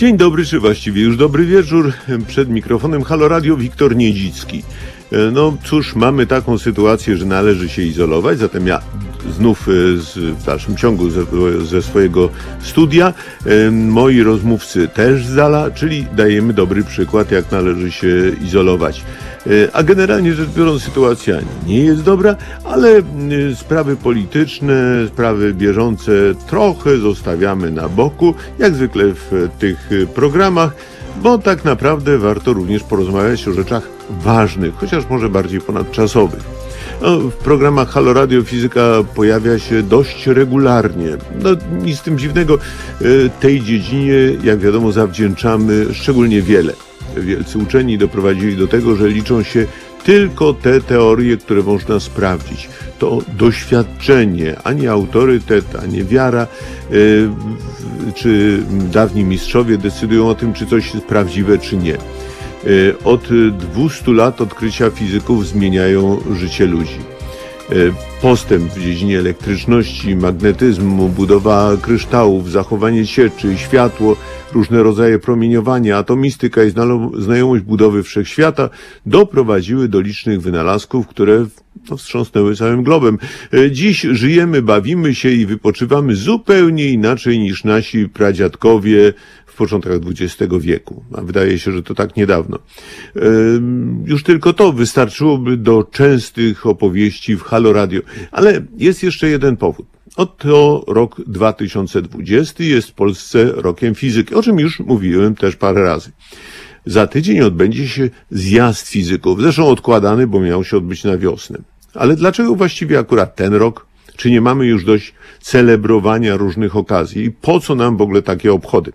Dzień dobry, czy właściwie już dobry wieczór. Przed mikrofonem Halo Radio Wiktor Niedzicki. E, No cóż, mamy taką sytuację, że należy się izolować, zatem ja znów e, w dalszym ciągu ze, ze swojego studia. E, Moi rozmówcy też z dala, czyli dajemy dobry przykład, jak należy się izolować. E, A generalnie rzecz biorąc, sytuacja nie jest dobra, ale sprawy polityczne, sprawy bieżące trochę zostawiamy na boku, jak zwykle w tych programach, bo tak naprawdę warto również porozmawiać o rzeczach ważnych, chociaż może bardziej ponadczasowych. No, w programach Halo Radio Fizyka pojawia się dość regularnie. No, nic z tym dziwnego. Y, Tej dziedzinie, jak wiadomo, zawdzięczamy szczególnie wiele. Wielcy uczeni doprowadzili do tego, że liczą się tylko te teorie, które można sprawdzić. To doświadczenie, a nie autorytet, a nie wiara, y, czy dawni mistrzowie decydują o tym, czy coś jest prawdziwe, czy nie. Y, Od 200 lat odkrycia fizyków zmieniają życie ludzi. Y, Postęp w dziedzinie elektryczności, magnetyzmu, budowa kryształów, zachowanie cieczy, światło, różne rodzaje promieniowania, atomistyka i znajomość budowy wszechświata doprowadziły do licznych wynalazków, które no, wstrząsnęły całym globem. Y, Dziś żyjemy, bawimy się i wypoczywamy zupełnie inaczej niż nasi pradziadkowie początkach XX wieku. A wydaje się, że to tak niedawno. Już tylko to wystarczyłoby do częstych opowieści w Halo Radio. Ale jest jeszcze jeden powód. Oto rok 2020 jest w Polsce rokiem fizyki, o czym już mówiłem też parę razy. Za tydzień odbędzie się zjazd fizyków, zresztą odkładany, bo miał się odbyć na wiosnę. Ale dlaczego właściwie akurat ten rok? Czy nie mamy już dość celebrowania różnych okazji? I po co nam w ogóle takie obchody?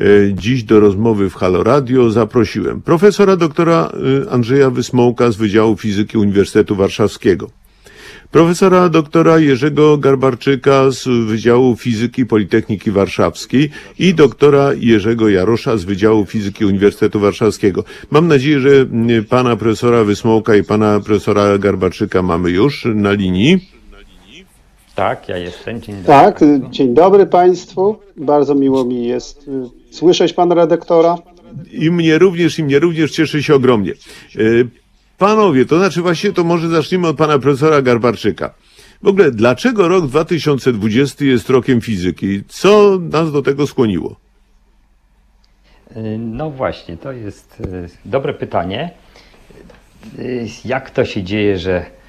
E, Dziś do rozmowy w Halo Radio zaprosiłem profesora doktora e, Andrzeja Wysmołka z Wydziału Fizyki Uniwersytetu Warszawskiego, profesora doktora Jerzego Garbarczyka z Wydziału Fizyki Politechniki Warszawskiej i doktora Jerzego Jarosza z Wydziału Fizyki Uniwersytetu Warszawskiego. Mam nadzieję, że pana profesora Wysmołka i pana profesora Garbarczyka mamy już na linii. Tak, ja jestem. Dzień dobry. Tak, y, dzień dobry Państwu. Bardzo miło mi jest y, słyszeć Pana redaktora. I mnie również, i mnie również cieszy się ogromnie. E, Panowie, to znaczy właśnie to może zaczniemy od pana profesora Garbarczyka. W ogóle, dlaczego rok 2020 jest rokiem fizyki? Co nas do tego skłoniło? Y, No właśnie, to jest y, dobre pytanie. Y, Jak to się dzieje, że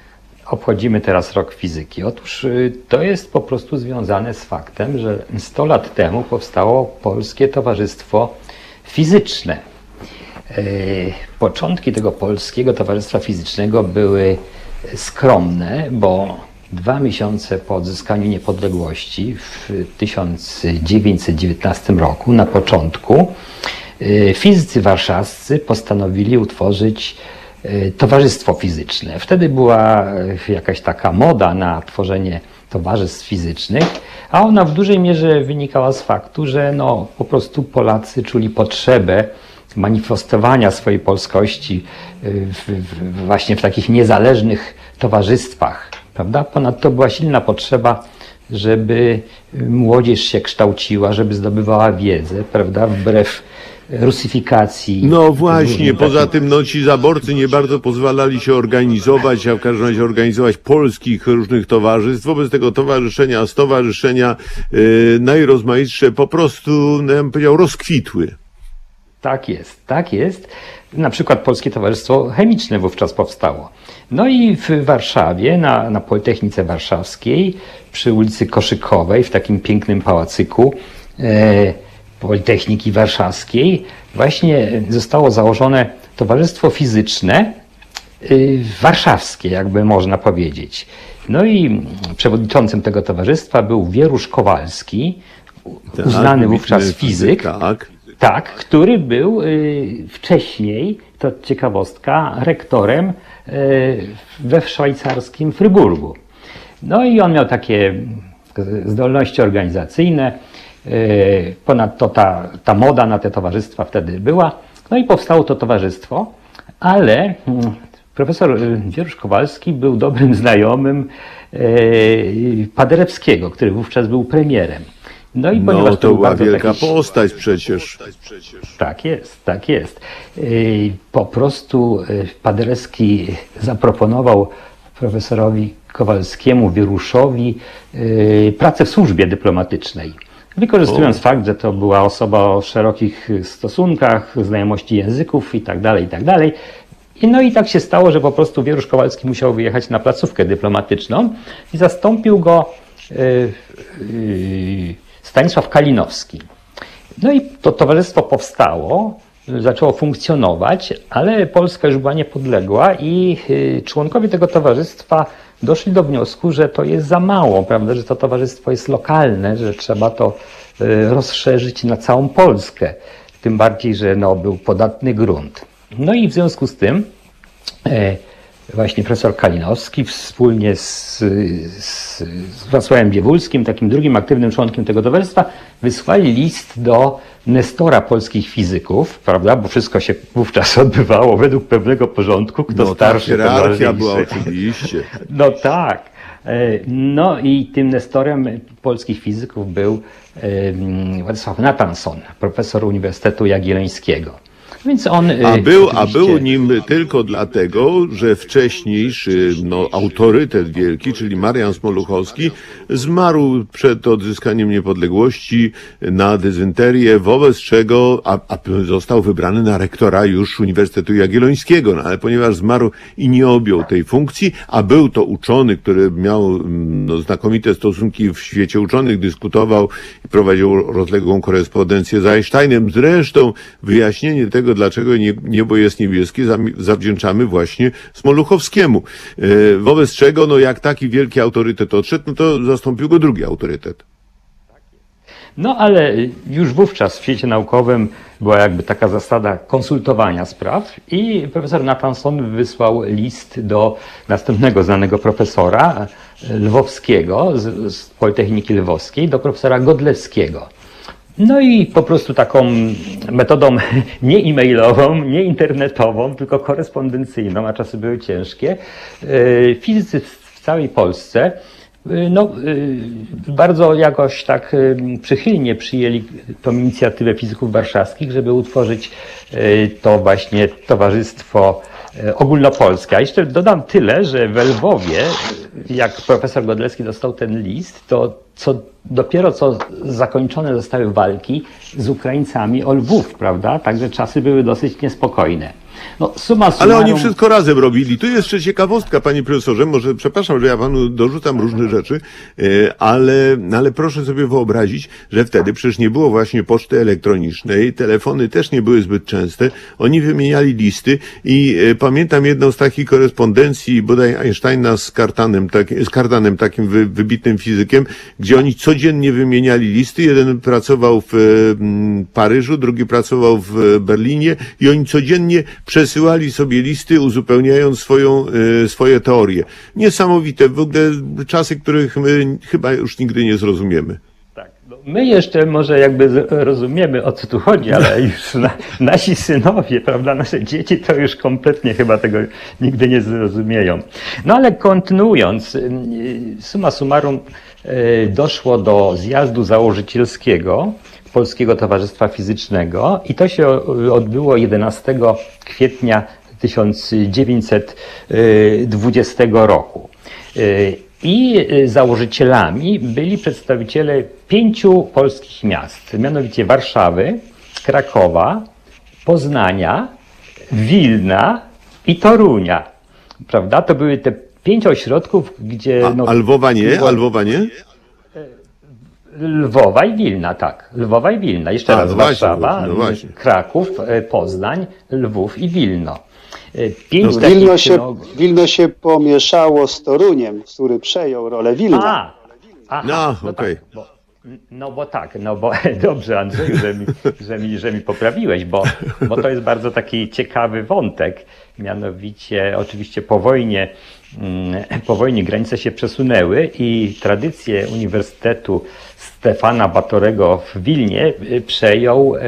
obchodzimy teraz rok fizyki? Otóż y, to jest po prostu związane z faktem, że 100 lat temu powstało Polskie Towarzystwo Fizyczne. Y, Początki tego Polskiego Towarzystwa Fizycznego były skromne, bo dwa miesiące po odzyskaniu niepodległości w 1919 roku, na początku, y, fizycy warszawscy postanowili utworzyć Towarzystwo Fizyczne. Wtedy była y, jakaś taka moda na tworzenie towarzystw fizycznych, a ona w dużej mierze wynikała z faktu, że no, po prostu Polacy czuli potrzebę manifestowania swojej polskości y, w, w, właśnie w takich niezależnych towarzystwach. Prawda? Ponadto była silna potrzeba, żeby młodzież się kształciła, żeby zdobywała wiedzę, prawda? wbrew rusyfikacji. No właśnie, poza tym no, ci zaborcy nie bardzo pozwalali się organizować, a w każdym razie organizować polskich różnych towarzystw. Wobec tego towarzyszenia, stowarzyszenia yy, najrozmaitsze po prostu, no, ja bym powiedział, rozkwitły. Tak jest, tak jest. Na przykład Polskie Towarzystwo Chemiczne wówczas powstało. No i w Warszawie, na, na Politechnice Warszawskiej, przy ulicy Koszykowej, w takim pięknym pałacyku e, Politechniki Warszawskiej, właśnie zostało założone Towarzystwo Fizyczne y, warszawskie, jakby można powiedzieć. No i przewodniczącym tego towarzystwa był Wierusz Kowalski, uznany Tak, wówczas wybitny fizyk. Tak. Tak, który był y, wcześniej, to ciekawostka, rektorem y, we szwajcarskim Fryburgu. No i on miał takie zdolności organizacyjne. Y, Ponadto ta, ta moda na te towarzystwa wtedy była. No i powstało to towarzystwo, ale mm, profesor y, Wierusz Kowalski był dobrym znajomym y, Paderewskiego, który wówczas był premierem. No i ponieważ No to to był była wielka taki postać przecież. tak jest, tak jest. Yy, Po prostu yy, Paderewski zaproponował profesorowi Kowalskiemu, Wieruszowi yy, pracę w służbie dyplomatycznej. Wykorzystując fakt, że to była osoba o szerokich stosunkach, znajomości języków itd., itd. I no i tak się stało, że po prostu Wierusz Kowalski musiał wyjechać na placówkę dyplomatyczną i zastąpił go yy, yy, Stanisław Kalinowski. No i to towarzystwo powstało, zaczęło funkcjonować, ale Polska już była niepodległa i y, członkowie tego towarzystwa doszli do wniosku, że to jest za mało, prawda, że to towarzystwo jest lokalne, że trzeba to y, rozszerzyć na całą Polskę. Tym bardziej, że no, był podatny grunt. No i w związku z tym e, właśnie profesor Kalinowski wspólnie z, z, z Wacławem Biewulskim, takim drugim aktywnym członkiem tego towarzystwa, wysłali list do Nestora polskich fizyków, prawda, bo wszystko się wówczas odbywało według pewnego porządku, kto No ta starszy, to hierarchia była oczywiście. No tak. E, No i tym nestorem polskich fizyków był Władysław Natanson, profesor Uniwersytetu Jagiellońskiego. Więc on e, A był, a był nim tylko dlatego, że wcześniejszy no, autorytet wielki, czyli Marian Smoluchowski, zmarł przed odzyskaniem niepodległości na dezynterię, wobec czego a, a został wybrany na rektora już Uniwersytetu Jagiellońskiego. No, ale ponieważ zmarł i nie objął tej funkcji, a był to uczony, który miał mm, no, znakomite stosunki w świecie uczonych, dyskutował i prowadził rozległą korespondencję z Einsteinem. Zresztą wyjaśnienie tego, dlaczego nie- niebo jest niebieskie, zawdzięczamy właśnie Smoluchowskiemu. E, Wobec czego, no jak taki wielki autorytet odszedł, no to zastąpił go drugi autorytet. No ale już wówczas w świecie naukowym była jakby taka zasada konsultowania spraw i profesor Natanson wysłał list do następnego znanego profesora lwowskiego z, z Politechniki Lwowskiej, do profesora Godlewskiego. No i po prostu taką metodą nie e-mailową, nie internetową, tylko korespondencyjną, a czasy były ciężkie, e, fizycy w całej Polsce y, no, y, bardzo jakoś tak przychylnie przyjęli tą inicjatywę fizyków warszawskich, żeby utworzyć to właśnie towarzystwo ogólnopolskie. A jeszcze dodam tyle, że w Lwowie, jak profesor Godlewski dostał ten list, to co, dopiero co zakończone zostały walki z Ukraińcami o Lwów, prawda? Także czasy były dosyć niespokojne. No, suma Ale summarum, oni wszystko razem robili. Tu jeszcze ciekawostka, panie profesorze, może przepraszam, że ja panu dorzucam różne rzeczy, e, ale, ale proszę sobie wyobrazić, że wtedy przecież nie było właśnie poczty elektronicznej, telefony też nie były zbyt częste, oni wymieniali listy i e, pamiętam jedną z takich korespondencji bodaj Einsteina z Kartanem, tak, z Kartanem takim wy, wybitnym fizykiem, gdzie oni codziennie wymieniali listy, jeden pracował w mm, Paryżu, drugi pracował w Berlinie i oni codziennie przesyłali sobie listy, uzupełniając swoją, e, swoje teorie. Niesamowite, w ogóle czasy, których my chyba już nigdy nie zrozumiemy. Tak. No, my jeszcze może jakby rozumiemy o co tu chodzi, ale już na, nasi synowie, prawda, nasze dzieci to już kompletnie chyba tego nigdy nie zrozumieją. No ale kontynuując, y, summa summarum y, doszło do zjazdu założycielskiego Polskiego Towarzystwa Fizycznego i to się odbyło 11 kwietnia 1920 roku. Y, I y, założycielami byli przedstawiciele pięciu polskich miast, mianowicie Warszawy, Krakowa, Poznania, Wilna i Torunia. Prawda? To były te pięć ośrodków, gdzie. A, no, a Lwowa nie? było- A Lwowa nie? Lwowa i Wilna, tak. Lwowa i Wilna. Jeszcze A, raz no właśnie, Warszawa, no właśnie. Kraków, e, Poznań, Lwów i Wilno. E, Pięć No, Wilno, się, no, Wilno się pomieszało z Toruniem, który przejął rolę Wilna. A, aha, No, okej. tak, bo, no bo tak, no bo dobrze Andrzej, że mi, że mi, że mi poprawiłeś, bo, bo to jest bardzo taki ciekawy wątek. Mianowicie oczywiście po wojnie, mm, po wojnie granice się przesunęły i tradycje Uniwersytetu Stefana Batorego w Wilnie y, przejął e,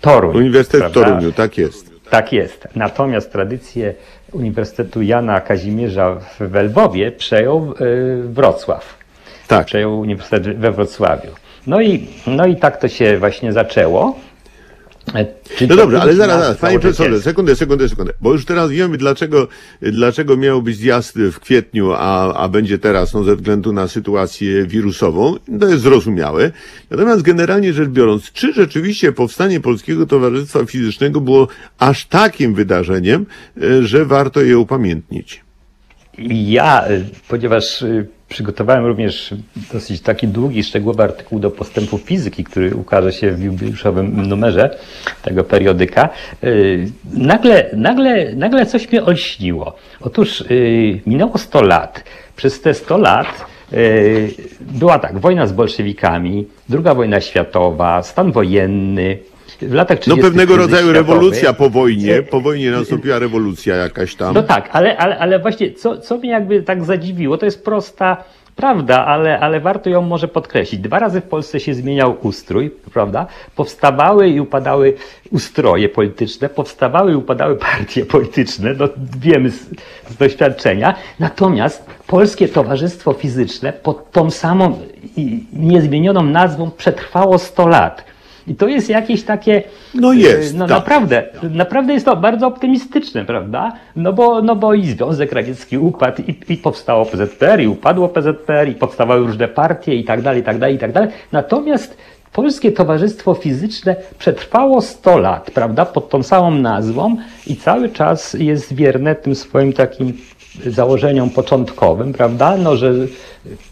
Toruń. Uniwersytet w prawda? Toruniu, tak jest. Tak jest. Natomiast tradycję Uniwersytetu Jana Kazimierza w Lwowie przejął y, Wrocław. Tak. Przejął Uniwersytet we Wrocławiu. No i, no i tak to się właśnie zaczęło. E, Czyli No dobrze, ale zaraz, zaraz, panie profesorze, sekundę, sekundę, sekundę, bo już teraz wiemy, dlaczego, dlaczego miał być zjazd w kwietniu, a, a będzie teraz, no ze względu na sytuację wirusową, to jest zrozumiałe. Natomiast generalnie rzecz biorąc, czy rzeczywiście powstanie Polskiego Towarzystwa Fizycznego było aż takim wydarzeniem, e, że warto je upamiętnić? Ja, y, ponieważ y, przygotowałem również dosyć taki długi, szczegółowy artykuł do postępu fizyki, który ukaże się w jubileuszowym numerze tego periodyka, y, nagle, nagle, nagle coś mnie olśniło. Otóż minęło 100 lat. Przez te 100 lat była tak, wojna z bolszewikami, druga wojna światowa, stan wojenny. W latach 30. No pewnego rodzaju światowy. rewolucja po wojnie, po wojnie nastąpiła rewolucja jakaś tam. No tak, ale, ale, ale właśnie co, co mnie jakby tak zadziwiło, to jest prosta prawda, ale, ale warto ją może podkreślić. Dwa razy w Polsce się zmieniał ustrój, prawda? Powstawały i upadały ustroje polityczne, powstawały i upadały partie polityczne, no wiemy z, z doświadczenia. Natomiast Polskie Towarzystwo Fizyczne pod tą samą niezmienioną nazwą przetrwało 100 lat. I to jest jakieś takie. No jest, e, No tak. naprawdę, naprawdę jest to bardzo optymistyczne, prawda? No bo, no bo i Związek Radziecki upadł, i, i powstało PZPR, i upadło PZPR, i powstawały różne partie, i tak dalej, i tak dalej, i tak dalej. Natomiast Polskie Towarzystwo Fizyczne przetrwało 100 lat, prawda, pod tą samą nazwą i cały czas jest wierne tym swoim takim założeniom początkowym, prawda, no, że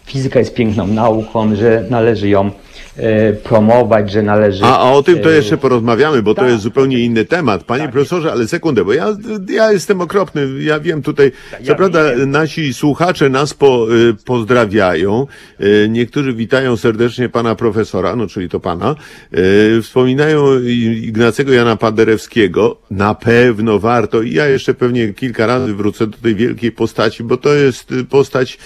fizyka jest piękną nauką, że należy ją promować, że należy... A, a o tym to e, jeszcze porozmawiamy, bo to tak, jest zupełnie inny temat. Panie Tak. profesorze, ale sekundę, bo ja, ja jestem okropny. Ja wiem tutaj, co ja prawda wiem. nasi słuchacze nas po, y, pozdrawiają. Y, niektórzy witają serdecznie pana profesora, no czyli to pana. Y, wspominają Ignacego Jana Paderewskiego. Na pewno warto. I ja jeszcze pewnie kilka razy wrócę do tej wielkiej postaci, bo to jest postać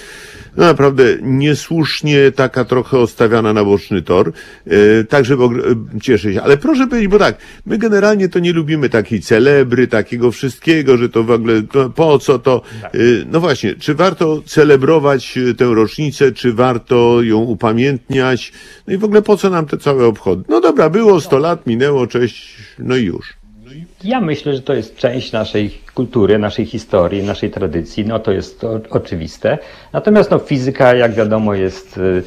no naprawdę niesłusznie taka trochę ostawiana na boczny tor. E, także ogr- e, cieszę się. Ale proszę powiedzieć, bo tak, my generalnie to nie lubimy takiej celebry, takiego wszystkiego, że to w ogóle to po co to. E, no właśnie, czy warto celebrować e, tę rocznicę, czy warto ją upamiętniać? No i w ogóle po co nam te całe obchody? No dobra, było 100 lat, minęło, cześć, no i już. Ja myślę, że to jest część naszej kultury, naszej historii, naszej tradycji. No to jest o, oczywiste. Natomiast no, fizyka, jak wiadomo, jest y,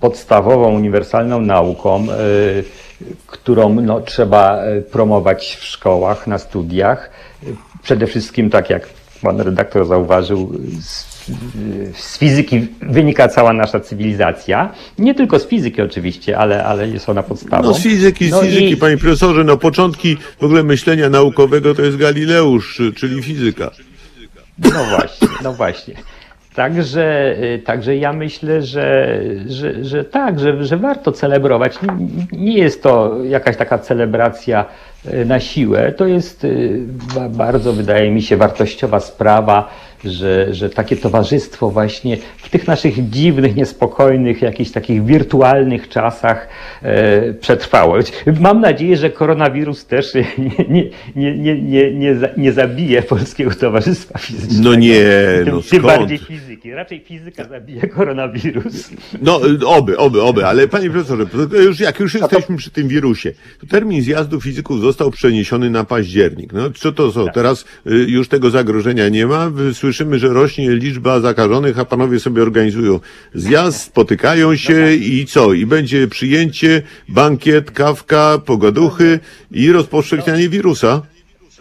podstawową, uniwersalną nauką, y, którą no, trzeba y, promować w szkołach, na studiach. Przede wszystkim, tak jak pan redaktor zauważył, z, z fizyki wynika cała nasza cywilizacja. Nie tylko z fizyki oczywiście, ale, ale jest ona podstawą. No z fizyki, z No fizyki, i- panie profesorze, no początki w ogóle myślenia naukowego to jest Galileusz, czyli fizyka. No właśnie, no właśnie. Także, y, także ja myślę, że, że, że tak, że, że warto celebrować. Nie- jest to jakaś taka celebracja na siłę. To jest y, ba- bardzo, wydaje mi się, wartościowa sprawa, że, że takie towarzystwo właśnie w tych naszych dziwnych, niespokojnych, jakichś takich wirtualnych czasach e, przetrwało. Mam nadzieję, że koronawirus też nie, nie, nie, nie, nie, nie, za- nie zabije Polskiego Towarzystwa Fizycznego. No nie, tym, no tym skąd? bardziej fizyki. Raczej fizyka zabije koronawirus. No, y, oby, oby, oby, ale panie profesorze, już, jak już jesteśmy przy tym wirusie, to termin zjazdu fizyków został przeniesiony na październik. No, co to są? Teraz y, już tego zagrożenia nie ma. Słyszymy, że rośnie liczba zakażonych, a panowie sobie organizują zjazd, spotykają się i co? I będzie przyjęcie, bankiet, kawka, pogaduchy i rozpowszechnianie wirusa.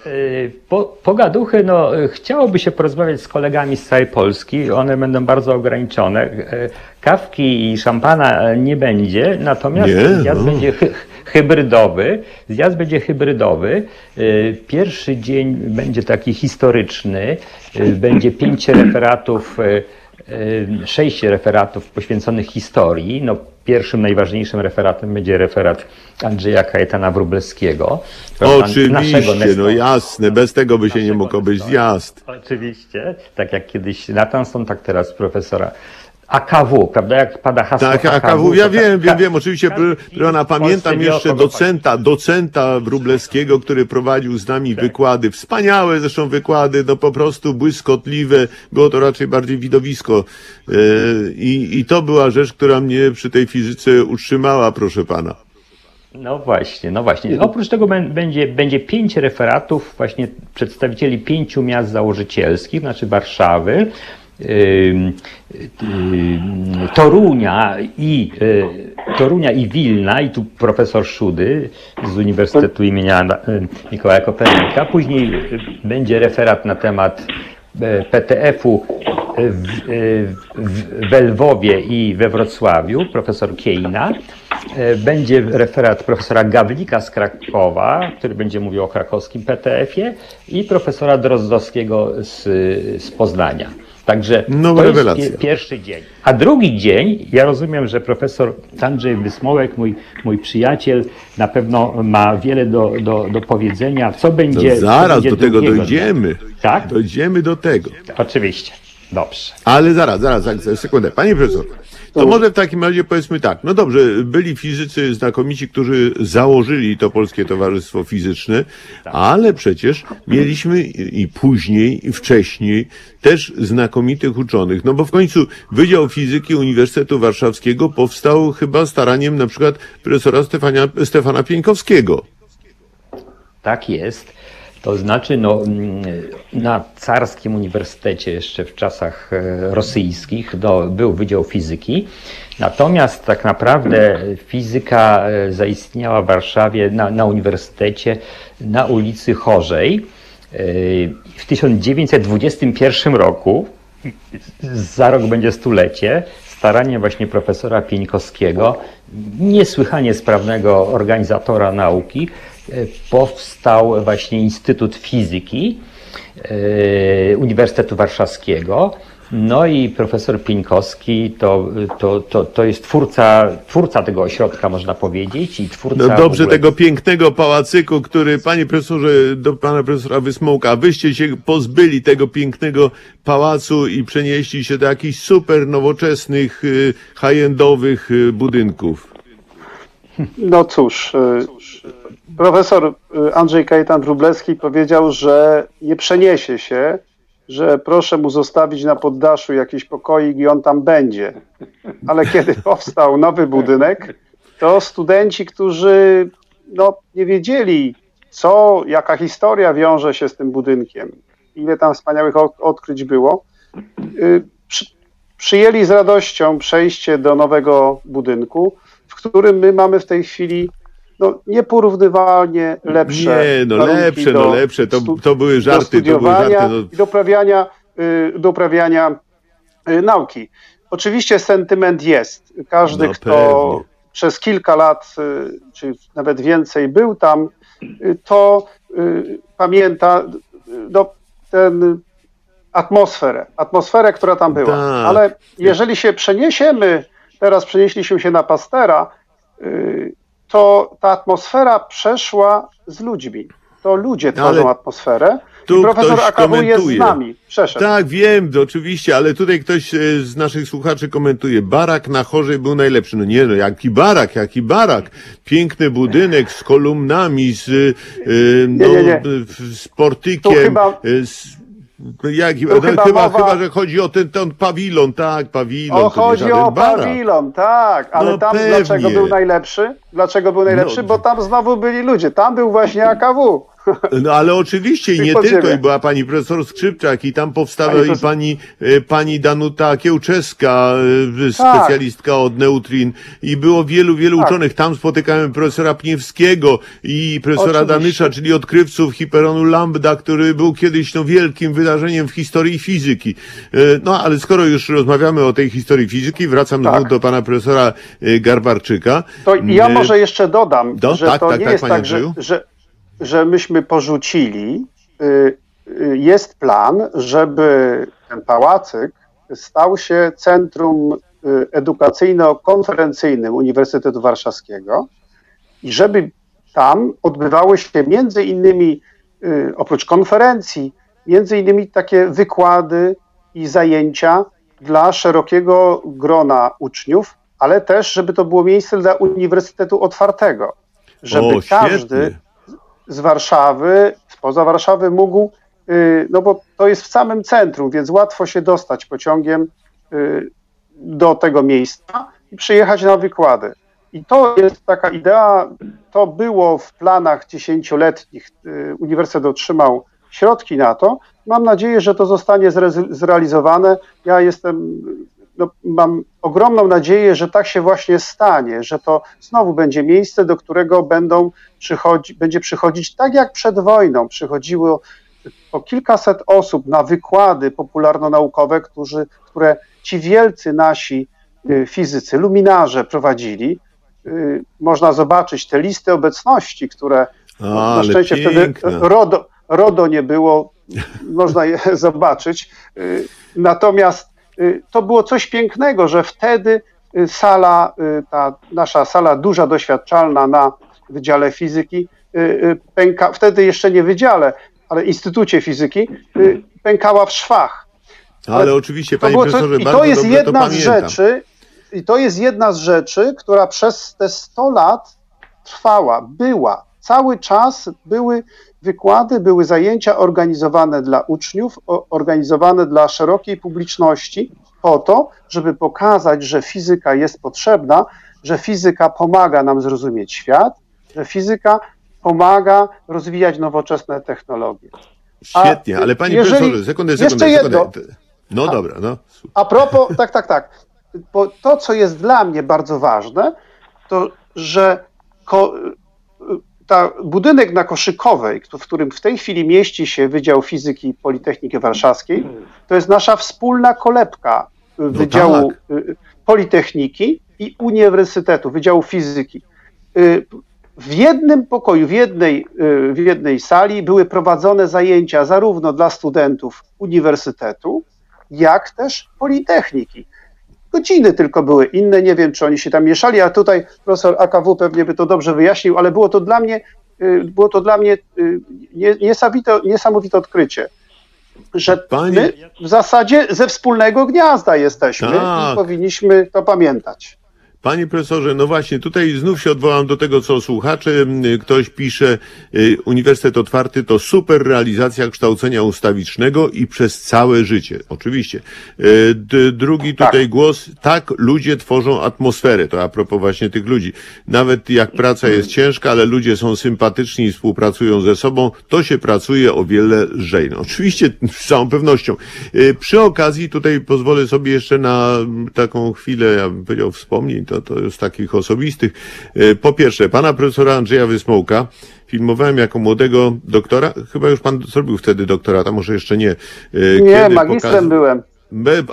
Yy, Po, pogaduchy, no, yy, chciałoby się porozmawiać z kolegami z całej Polski. One będą bardzo ograniczone. Yy, Kawki i szampana yy, nie będzie, natomiast Nie, zjazd no. będzie hy, hybrydowy. Zjazd będzie hybrydowy. Pierwszy dzień będzie taki historyczny. Będzie pięć referatów, sześć referatów poświęconych historii. No, pierwszym, najważniejszym referatem będzie referat Andrzeja Kajetana Wróblewskiego. Oczywiście, no jasne, bez tego by się nie obejść Nestora. zjazd. Oczywiście, tak jak kiedyś Nathanson, tak teraz profesora AKW, prawda? Jak pada hasło Tak, AKW, ja to wiem, wiem, wiem, oczywiście, Polsce pamiętam jeszcze docenta, docenta Wróblewskiego, który prowadził z nami Tak. wykłady, wspaniałe zresztą wykłady, no po prostu błyskotliwe, było to raczej bardziej widowisko E, i, i to była rzecz, która mnie przy tej fizyce utrzymała, proszę pana. No właśnie, no właśnie. Oprócz tego bę- będzie, będzie pięć referatów właśnie przedstawicieli pięciu miast założycielskich, znaczy Warszawy, Torunia i y, Torunia i Wilna i tu profesor Szudy z Uniwersytetu imienia y, Mikołaja Kopernika. Później y, będzie referat na temat y, PTF-u w, y, w, Lwowie i we Wrocławiu, profesor Kiejna. Będzie referat profesora Gawlika z Krakowa, który będzie mówił o krakowskim PTF-ie i profesora Drozdowskiego z, z Poznania. Także No, to rewelacja. jest pie- pierwszy dzień. A drugi dzień, ja rozumiem, że profesor Andrzej Wysmołek, mój, mój przyjaciel, na pewno ma wiele do, do, do powiedzenia. Co będzie. co zaraz będzie do tego dojdziemy. dnia. Tak? Dojdziemy do tego. Oczywiście. Dobrze. Ale zaraz, zaraz, zaraz, sekundę. Panie profesor, to może w takim razie powiedzmy tak. No dobrze, byli fizycy znakomici, którzy założyli to Polskie Towarzystwo Fizyczne, ale przecież mieliśmy i i później, i wcześniej też znakomitych uczonych. No bo w końcu Wydział Fizyki Uniwersytetu Warszawskiego powstał chyba staraniem na przykład profesora Stefania, Stefana Pieńkowskiego. Tak jest. To znaczy, no, mm, na carskim uniwersytecie jeszcze w czasach e, rosyjskich no, był Wydział Fizyki. Natomiast tak naprawdę fizyka e, zaistniała w Warszawie na, na uniwersytecie na ulicy Chorzej. E, W 1921 roku, za rok będzie stulecie, staranie właśnie profesora Pieńkowskiego, niesłychanie sprawnego organizatora nauki, powstał właśnie Instytut Fizyki e, Uniwersytetu Warszawskiego. No i profesor Pieńkowski to, to, to, to jest twórca, twórca tego ośrodka, można powiedzieć, i twórca. No dobrze, ogóle- tego pięknego pałacyku, który, panie profesorze, do pana profesora Wysmołka, wyście się pozbyli tego pięknego pałacu i przenieśli się do jakichś super nowoczesnych, y, high-endowych y, budynków. No cóż, y, profesor y, Andrzej Kajetan Wróblewski powiedział, że nie przeniesie się, że proszę mu zostawić na poddaszu jakiś pokoik i on tam będzie. Ale kiedy powstał nowy budynek, to studenci, którzy no, nie wiedzieli, co, jaka historia wiąże się z tym budynkiem, ile tam wspaniałych od- odkryć było, y, przy, przyjęli z radością przejście do nowego budynku, w którym my mamy w tej chwili no, nieporównywalnie lepsze. Nie, no lepsze, do no lepsze, to, to były do żarty, to były żarty. No. i do uprawiania, y, do uprawiania y, nauki. Oczywiście sentyment jest. Każdy, No kto pewnie. przez kilka lat, y, czy nawet więcej był tam, y, to y, pamięta y, no, ten atmosferę, atmosferę, która tam była. Tak. Ale jeżeli się przeniesiemy, teraz przenieśliśmy się na Pastera, to ta atmosfera przeszła z ludźmi. To ludzie tworzą Ale atmosferę. tu I profesor ktoś jest z komentuje. nami. Przeszedł. Tak, wiem, to oczywiście, ale tutaj ktoś e, z naszych słuchaczy komentuje, barak na Chorzej był najlepszy. No nie, no jaki barak, jaki barak. Piękny budynek z kolumnami, z, e, no, nie, nie. w- z portykiem. Chyba- e, z, jak, no, chyba chyba, mowa- chyba, że chodzi o ten, ten pawilon, tak, pawilon. O, chodzi o barak. pawilon, tak, ale No tam pewnie. dlaczego był najlepszy? Dlaczego był najlepszy? No. Bo tam znowu byli ludzie. Tam był właśnie AKW. No ale oczywiście i nie tylko, i była pani profesor Skrzypczak i tam powstała Pani i pani, e, pani Danuta Kiełczeska, e, Tak. specjalistka od neutrin i było wielu, wielu Tak. uczonych. Tam spotykałem profesora Pniewskiego i profesora Oczywiście. Danysza, czyli odkrywców hiperonu lambda, który był kiedyś no, wielkim wydarzeniem w historii fizyki. E, No ale skoro już rozmawiamy o tej historii fizyki, wracam Tak. znowu do pana profesora Garbarczyka. To ja może jeszcze dodam, Do- że tak, to tak, nie tak, jest tak, że, że, że myśmy porzucili. Y, y, Jest plan, żeby ten pałacyk stał się centrum y, edukacyjno-konferencyjnym Uniwersytetu Warszawskiego i żeby tam odbywały się między innymi, oprócz konferencji, między innymi takie wykłady i zajęcia dla szerokiego grona uczniów, ale też, żeby to było miejsce dla Uniwersytetu Otwartego, żeby O, każdy. Z Warszawy, spoza Warszawy mógł, y, no bo to jest w samym centrum, więc łatwo się dostać pociągiem y, do tego miejsca i przyjechać na wykłady. I to jest taka idea, to było w planach dziesięcioletnich. y, Uniwersytet otrzymał środki na to. Mam nadzieję, że to zostanie zre- zrealizowane. Ja jestem, no, mam ogromną nadzieję, że tak się właśnie stanie, że to znowu będzie miejsce, do którego będą przychodzi, będzie przychodzić tak jak przed wojną przychodziło po kilkaset osób na wykłady popularno-naukowe, którzy, które ci wielcy nasi y, fizycy, luminarze prowadzili. Y, Można zobaczyć te listy obecności, które na Ale szczęście piękne. wtedy RODO, RODO nie było, można je zobaczyć. Y, Natomiast to było coś pięknego, że wtedy y, sala, y, ta nasza sala duża, doświadczalna na Wydziale Fizyki, y, y, pęka, wtedy jeszcze nie Wydziale, ale Instytucie Fizyki, y, pękała w szwach. Ale oczywiście, To panie co- profesorze, I bardzo to jest jedna to z rzeczy, i to jest jedna z rzeczy, która przez te 100 lat trwała, była. Cały czas były wykłady, były zajęcia organizowane dla uczniów, organizowane dla szerokiej publiczności, po to, żeby pokazać, że fizyka jest potrzebna, że fizyka pomaga nam zrozumieć świat, że fizyka pomaga rozwijać nowoczesne technologie. A Świetnie, ale panie jeżeli- profesorze, sekundę, jeszcze sekundę, jedno. sekundę. No dobra, no. A propos, tak, tak, tak. Bo to, co jest dla mnie bardzo ważne, to że ko, ta budynek na Koszykowej, w którym w tej chwili mieści się Wydział Fizyki Politechniki Warszawskiej, to jest nasza wspólna kolebka Wydziału y, Politechniki i Uniwersytetu, Wydziału Fizyki. Y, W jednym pokoju, w jednej, y, w jednej sali były prowadzone zajęcia zarówno dla studentów uniwersytetu, jak też Politechniki. Godziny tylko były inne, nie wiem, czy oni się tam mieszali, a tutaj profesor AKW pewnie by to dobrze wyjaśnił, ale było to dla mnie, y, było to dla mnie y, nie- niesamowite, niesamowite odkrycie, że Panie- my w zasadzie ze wspólnego gniazda jesteśmy Tak. i powinniśmy to pamiętać. Panie profesorze, no właśnie, tutaj znów się odwołam do tego, co słuchacze. Ktoś pisze, y, Uniwersytet Otwarty to super realizacja kształcenia ustawicznego i przez całe życie. Oczywiście. Y, drugi Tak. tutaj głos, tak, ludzie tworzą atmosferę. To a propos właśnie tych ludzi. Nawet jak praca jest ciężka, ale ludzie są sympatyczni i współpracują ze sobą, to się pracuje o wiele lżej. No, oczywiście, z całą pewnością. Y, Przy okazji tutaj pozwolę sobie jeszcze na mm, taką chwilę, ja bym powiedział, wspomnień, to, to takich osobistych. Y, Po pierwsze, pana profesora Andrzeja Wysmołka filmowałem jako młodego doktora. Chyba już pan zrobił wtedy doktorata, może jeszcze nie. Y, Nie, magistrem pokaz- byłem.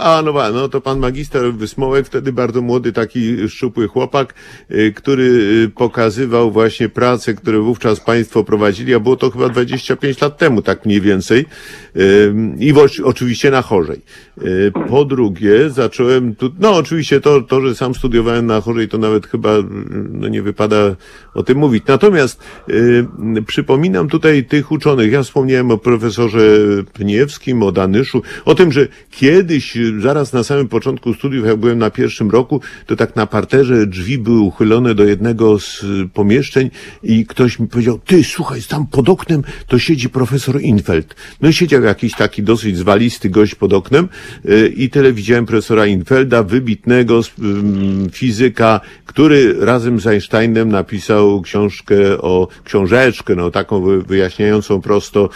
A, no, no to pan magister Wysmołek, wtedy bardzo młody, taki szczupły chłopak, y, który y, pokazywał właśnie prace, które wówczas państwo prowadzili, a było to chyba 25 lat temu, tak mniej więcej. Y, I oczywiście na chorzej. Po drugie, zacząłem tu, no oczywiście to, to, że sam studiowałem na chorzej, to nawet chyba, no nie wypada o tym mówić. Natomiast przypominam tutaj tych uczonych. Ja wspomniałem o profesorze Pniewskim, o Danyszu, o tym, że kiedyś, y, zaraz na samym początku studiów, jak byłem na pierwszym roku, to tak na parterze drzwi były uchylone do jednego z y, pomieszczeń i ktoś mi powiedział, ty, słuchaj, tam pod oknem to siedzi profesor Infeld. No siedział jakiś taki dosyć zwalisty gość pod oknem y, i tyle widziałem profesora Infelda, wybitnego ym, fizyka, który razem z Einsteinem napisał książkę o, książeczkę, no taką wy- wyjaśniającą prosto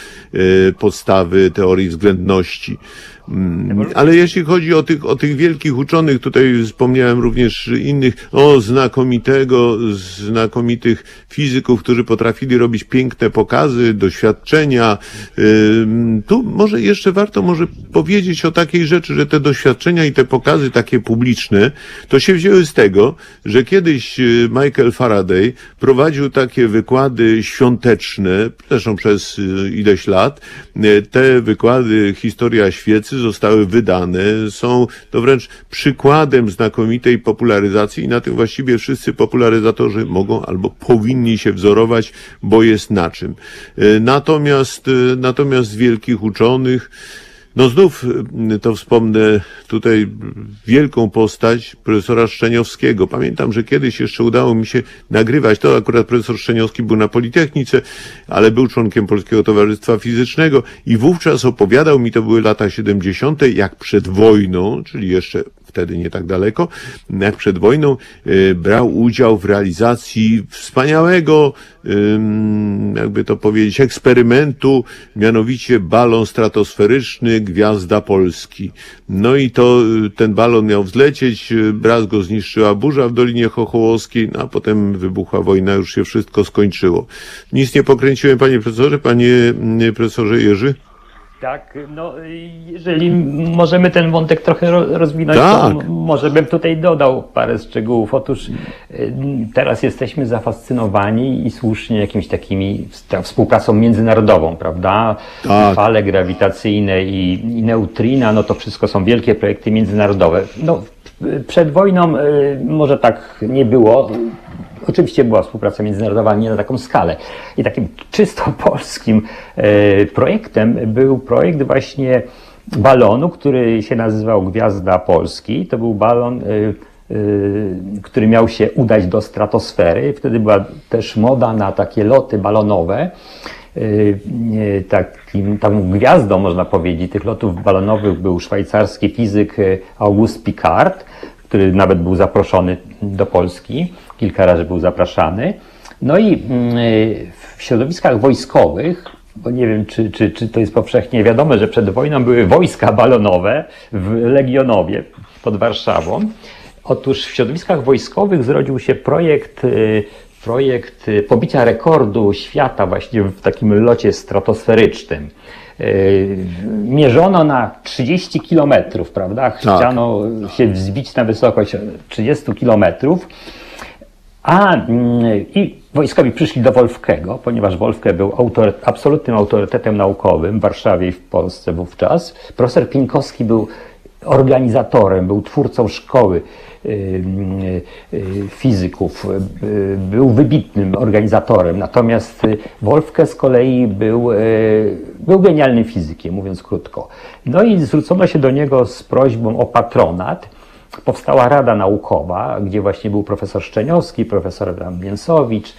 podstawy teorii względności. Mm, Ale jeśli chodzi o tych, o tych wielkich uczonych, tutaj wspomniałem również innych, o znakomitego, znakomitych fizyków, którzy potrafili robić piękne pokazy, doświadczenia. Tu może jeszcze warto może powiedzieć o takiej rzeczy, że te doświadczenia i te pokazy takie publiczne, to się wzięły z tego, że kiedyś y, Michael Faraday prowadził takie wykłady świąteczne, zresztą przez y, ileś lat. Y, Te wykłady Historia Świecy zostały wydane, są to wręcz przykładem znakomitej popularyzacji i na tym właściwie wszyscy popularyzatorzy mogą albo powinni się wzorować, bo jest na czym. Y, Natomiast, y, natomiast wielkich uczonych, No znów y, to wspomnę tutaj wielką postać profesora Szczeniowskiego. Pamiętam, że kiedyś jeszcze udało mi się nagrywać to. Akurat profesor Szczeniowski był na Politechnice, ale był członkiem Polskiego Towarzystwa Fizycznego i wówczas opowiadał mi, to były lata 70., jak przed wojną, czyli jeszcze wtedy nie tak daleko, jak przed wojną y, brał udział w realizacji wspaniałego, jakby to powiedzieć, eksperymentu, mianowicie balon stratosferyczny Gwiazda Polski. No i to y, ten balon miał wzlecieć, y, raz go zniszczyła burza w Dolinie Chochołowskiej, no a potem wybuchła wojna, już się wszystko skończyło. Nic nie pokręciłem, panie profesorze, panie y, profesorze Jerzy? Tak, no jeżeli możemy ten wątek trochę ro- rozwinąć, Tak. to może bym tutaj dodał parę szczegółów. Otóż y, teraz jesteśmy zafascynowani i słusznie jakimiś takimi ta współpracą międzynarodową, prawda? Tak. Fale grawitacyjne i, i neutrina, no to wszystko są wielkie projekty międzynarodowe. No, przed wojną y, może tak nie było. Oczywiście była współpraca międzynarodowa, ale nie na taką skalę. I takim czysto polskim e, projektem był projekt właśnie balonu, który się nazywał Gwiazda Polski. To był balon, e, który miał się udać do stratosfery. Wtedy była też moda na takie loty balonowe. E, Takim, taką gwiazdą, można powiedzieć, tych lotów balonowych był szwajcarski fizyk e, Auguste Piccard, który nawet był zaproszony do Polski, kilka razy był zapraszany. No i y, w środowiskach wojskowych, bo nie wiem, czy, czy, czy to jest powszechnie wiadome, że przed wojną były wojska balonowe w Legionowie pod Warszawą. Otóż w środowiskach wojskowych zrodził się projekt, y, projekt y, pobicia rekordu świata właśnie w takim locie stratosferycznym. Y, Mierzono na 30 kilometrów, prawda? Chciano się wzbić na wysokość 30 kilometrów. A mm, i wojskowi przyszli do Wolfkego, ponieważ Wolfke był autoryt, absolutnym autorytetem naukowym w Warszawie i w Polsce wówczas. Profesor Pieńkowski był organizatorem, był twórcą szkoły fizyków, y, był wybitnym organizatorem. Natomiast y, Wolfke z kolei był, y, był genialnym fizykiem, mówiąc krótko. No i zwrócono się do niego z prośbą o patronat powstała Rada Naukowa, gdzie właśnie był profesor Szczeniowski, profesor Adam Mięsowicz,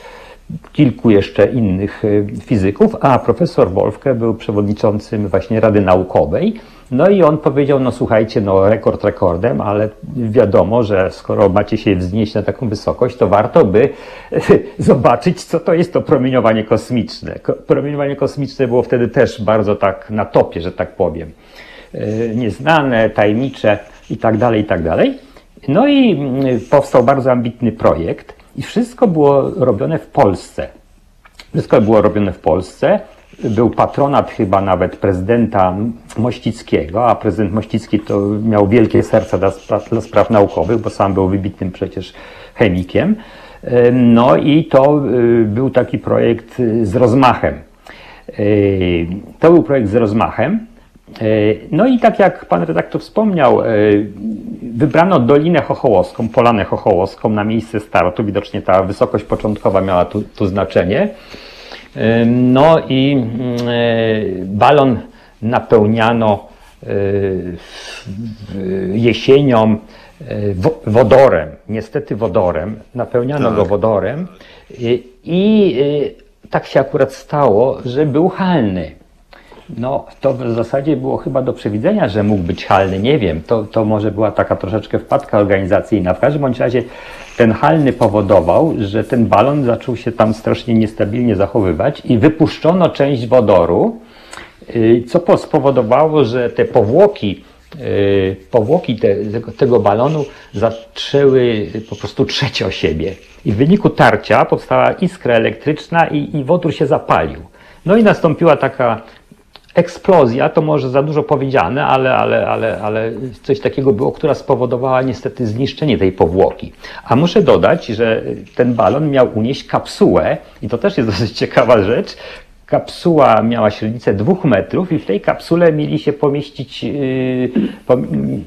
kilku jeszcze innych y, fizyków, a profesor Wolfke był przewodniczącym właśnie Rady Naukowej. No i on powiedział, no słuchajcie, no rekord rekordem, ale wiadomo, że skoro macie się wznieść na taką wysokość, to warto by zobaczyć, co to jest to promieniowanie kosmiczne. Ko- Promieniowanie kosmiczne było wtedy też bardzo tak na topie, że tak powiem. Y, Nieznane, tajemnicze i tak dalej, i tak dalej. No i mm, powstał bardzo ambitny projekt i wszystko było robione w Polsce. Wszystko było robione w Polsce. Był patronat chyba nawet prezydenta Mościckiego, a prezydent Mościcki to miał wielkie serce dla spraw, dla spraw naukowych, bo sam był wybitnym przecież chemikiem. No i to y, był taki projekt y, z rozmachem. Y, To był projekt z rozmachem. No i tak jak pan redaktor wspomniał, wybrano Dolinę Chochołowską, Polanę Chochołowską na miejsce startu. Widocznie ta wysokość początkowa miała tu, tu znaczenie. No i mm, y, balon napełniano w- jesienią wo- wodorem, niestety wodorem. Napełniano go wodorem i, tak się akurat stało, że był halny. No, to w zasadzie było chyba do przewidzenia, że mógł być halny. Nie wiem, to, to może była taka troszeczkę wpadka organizacyjna. W każdym bądź razie ten halny powodował, że ten balon zaczął się tam strasznie niestabilnie zachowywać i wypuszczono część wodoru, y, co po- spowodowało, że te powłoki, y, powłoki te, tego, tego balonu zaczęły po prostu trzeć o siebie. I w wyniku tarcia powstała iskra elektryczna i, i wodór się zapalił. No i nastąpiła taka eksplozja, to może za dużo powiedziane, ale, ale, ale, ale coś takiego było, która spowodowała niestety zniszczenie tej powłoki. A muszę dodać, że ten balon miał unieść kapsułę i to też jest dosyć ciekawa rzecz. Kapsuła miała średnicę dwóch metrów i w tej kapsule mieli się pomieścić, yy,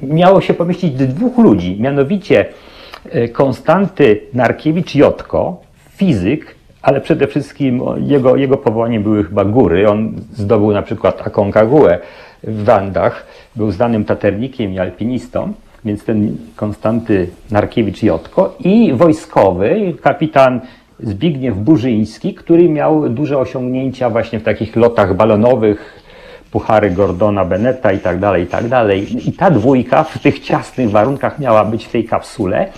miało się pomieścić dwóch ludzi, mianowicie yy, Konstanty Narkiewicz-Jotko, fizyk, ale przede wszystkim jego, jego powołaniem były chyba góry. On zdobył na przykład Aconcagua w Wandach. Był znanym taternikiem i alpinistą, więc ten Konstanty Narkiewicz-Jotko i wojskowy kapitan Zbigniew Burzyński, który miał duże osiągnięcia właśnie w takich lotach balonowych, puchary Gordona Beneta i tak dalej, i tak dalej. I ta dwójka w tych ciasnych warunkach miała być w tej kapsule,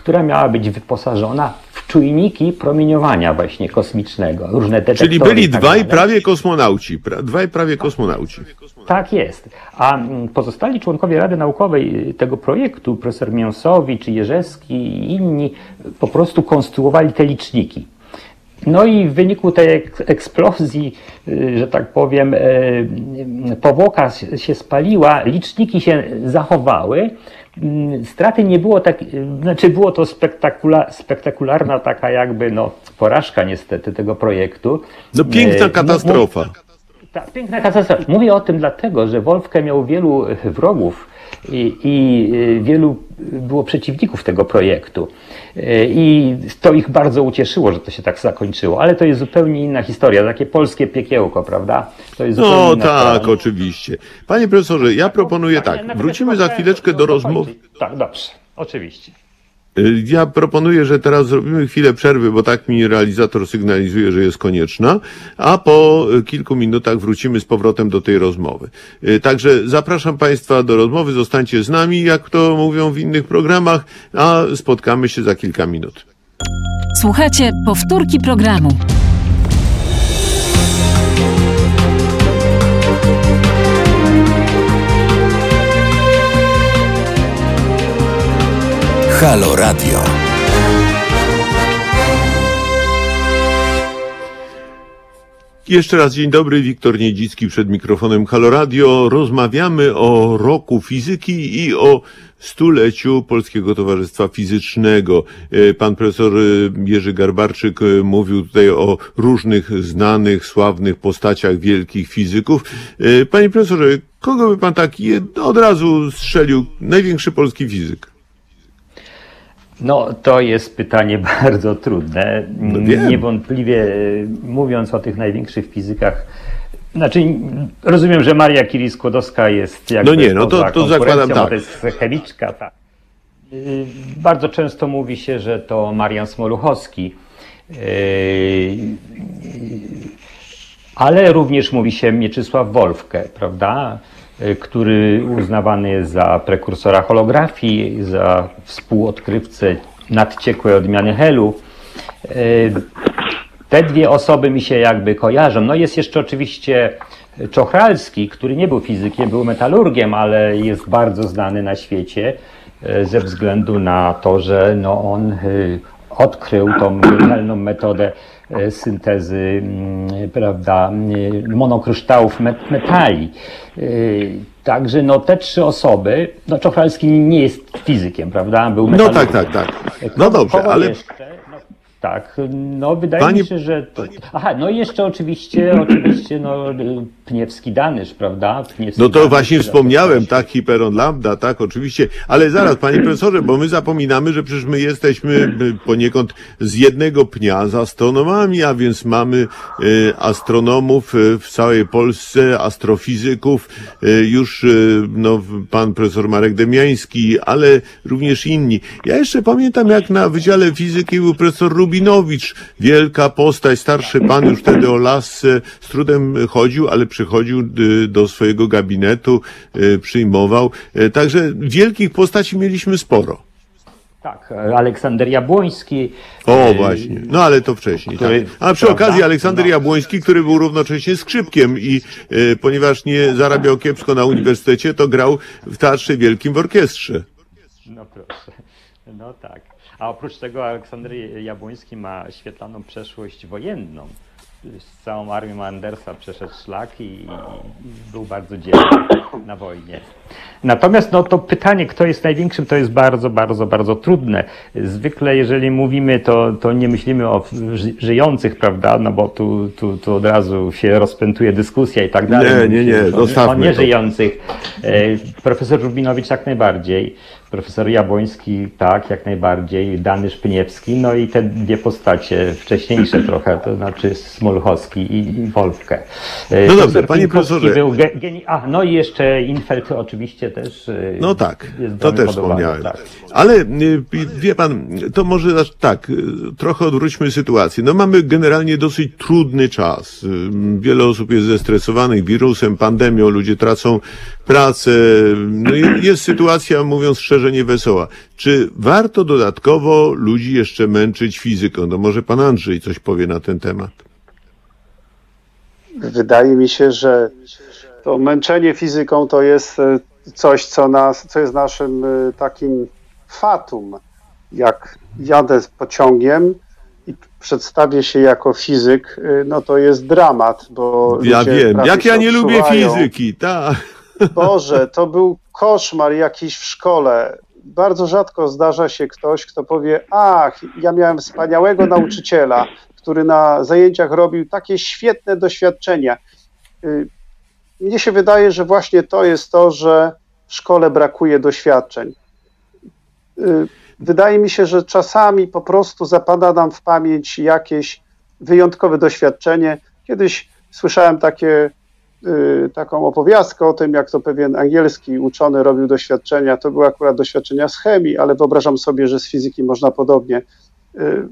która miała być wyposażona w czujniki promieniowania właśnie kosmicznego, różne detektory Czyli byli tak dwaj dalej. prawie kosmonauci. Pra, dwaj prawie kosmonauci. Tak jest. A mm, pozostali członkowie Rady Naukowej y, tego projektu, profesor Mięsowicz, Jerzewski i inni, po prostu konstruowali te liczniki. No i w wyniku tej ek- eksplozji, y, że tak powiem, y, powłoka się spaliła, liczniki się zachowały. Mm, Straty nie było tak, y, znaczy było to spektakula, spektakularna taka jakby no, porażka niestety tego projektu. No piękna E, mu- katastrofa. tak, piękna katastrofa. Mówię o tym dlatego, że Wolfkę miał wielu e, wrogów i, i e, wielu było przeciwników tego projektu. E, I to ich bardzo ucieszyło, że to się tak zakończyło. Ale to jest zupełnie inna historia, takie polskie piekiełko, prawda? To jest zupełnie No tak, sprawa. oczywiście. Panie profesorze, ja proponuję tak. Wrócimy za chwileczkę do rozmowy. Tak, dobrze, oczywiście. Y, Ja proponuję, że teraz zrobimy chwilę przerwy, bo tak mi realizator sygnalizuje, że jest konieczna, a po y, kilku minutach wrócimy z powrotem do tej rozmowy. Y, Także zapraszam Państwa do rozmowy, zostańcie z nami, jak to mówią w innych programach, a spotkamy się za kilka minut. Słuchajcie powtórki programu. Halo Radio. Jeszcze raz dzień dobry, Wiktor Niedzicki przed mikrofonem Halo Radio. Rozmawiamy o roku fizyki i o stuleciu Polskiego Towarzystwa Fizycznego. E, Pan profesor e, Jerzy Garbarczyk e, mówił tutaj o różnych znanych, sławnych postaciach wielkich fizyków. Panie profesorze, kogo by pan tak jed- od razu strzelił? Największy polski fizyk. No, to jest pytanie bardzo trudne. No. Niewątpliwie e, mówiąc o tych największych fizykach, znaczy rozumiem, że Maria Curie-Skłodowska jest jakby No nie, no to- to zakładam tak. To jest chemiczka, tak. Y, Bardzo często mówi się, że to Marian Smoluchowski. Y, ale również mówi się Mieczysław Wolfke, prawda? Y, który uznawany jest za prekursora holografii, za współodkrywcę nadciekłej odmiany helu. Y, Te dwie osoby mi się jakby kojarzą. No jest jeszcze oczywiście Czochralski, który nie był fizykiem, był metalurgiem, ale jest bardzo znany na świecie e, ze względu na to, że no on e, odkrył tą genialną metodę e, syntezy mm, prawda, mm, monokryształów met- metali. E, Także no, te trzy osoby, no Czochralski nie jest fizykiem, prawda? Był No tak, tak, tak. No dobrze, ale Jeszcze? Tak, no wydaje Panie- mi się, że. To... Aha, no i jeszcze oczywiście, oczywiście, no Pniewski Danysz, prawda? Pniewski No to Danysz, właśnie wspomniałem, tak, Hiperon Lambda, tak, oczywiście. Ale zaraz, panie profesorze, bo my zapominamy, że przecież my jesteśmy poniekąd z jednego pnia z astronomami, a więc mamy y, astronomów y, w całej Polsce, astrofizyków, y, już no, pan profesor Marek Demiański, ale również inni. Ja jeszcze pamiętam, jak na Wydziale Fizyki był profesor Rubinowicz, wielka postać, starszy pan już wtedy o lasce, z trudem chodził, ale przychodził y, do swojego gabinetu, y, przyjmował. Y, Także wielkich postaci mieliśmy sporo. Tak, Aleksander Jabłoński. O, właśnie. No ale to wcześniej. który- tak. A przy prawda? okazji Aleksander No. Jabłoński, który był równocześnie skrzypkiem i y, ponieważ nie zarabiał kiepsko na uniwersytecie, to grał w Teatrze Wielkim w orkiestrze. No proszę. No tak. A oprócz tego Aleksander Jabłoński ma świetlaną przeszłość wojenną. Z całą armią Andersa przeszedł szlak i, był bardzo dzielny na wojnie. Natomiast no, to pytanie, kto jest największym, to jest bardzo, bardzo, bardzo trudne. Zwykle, jeżeli mówimy, to, to nie myślimy o ży- żyjących, prawda? No bo tu, tu, tu od razu się rozpętuje dyskusja i tak dalej. Nie, nie, nie, o- O to. nieżyjących. E, Profesor Rubinowicz jak najbardziej. Profesor Jabłoński, tak, jak najbardziej, Dany Szpyniewski, no i te dwie postacie wcześniejsze trochę, to znaczy Smolchowski i, Wolfkę. E, No dobrze, profesor panie profesorze. Był ge, geni- A, no i jeszcze Infeld oczywiście też. e, No tak, to też wspomniałem. tak. Ale y, wie pan, to może tak, y, trochę odwróćmy sytuację. No mamy generalnie dosyć trudny czas. Y, Wiele osób jest zestresowanych wirusem, pandemią, ludzie tracą pracę. No jest sytuacja, mówiąc szczerze, niewesoła. Czy warto dodatkowo ludzi jeszcze męczyć fizyką? No może pan Andrzej coś powie na ten temat. Wydaje mi się, że to męczenie fizyką to jest e, coś, co, nas, co jest naszym e, takim fatum. Jak jadę z pociągiem i przedstawię się jako fizyk, e, no to jest dramat, bo Ja wiem, jak ja nie lubię odsuwają. fizyki, tak. Boże, to był koszmar jakiś w szkole. Bardzo rzadko zdarza się ktoś, kto powie: Ach, ja miałem wspaniałego nauczyciela, który na zajęciach robił takie świetne doświadczenia. Y, Mnie się wydaje, że właśnie to jest to, że w szkole brakuje doświadczeń. Y, Wydaje mi się, że czasami po prostu zapada nam w pamięć jakieś wyjątkowe doświadczenie. Kiedyś słyszałem takie taką opowiastkę o tym, jak to pewien angielski uczony robił doświadczenia. To były akurat doświadczenia z chemii, ale wyobrażam sobie, że z fizyki można podobnie. Y,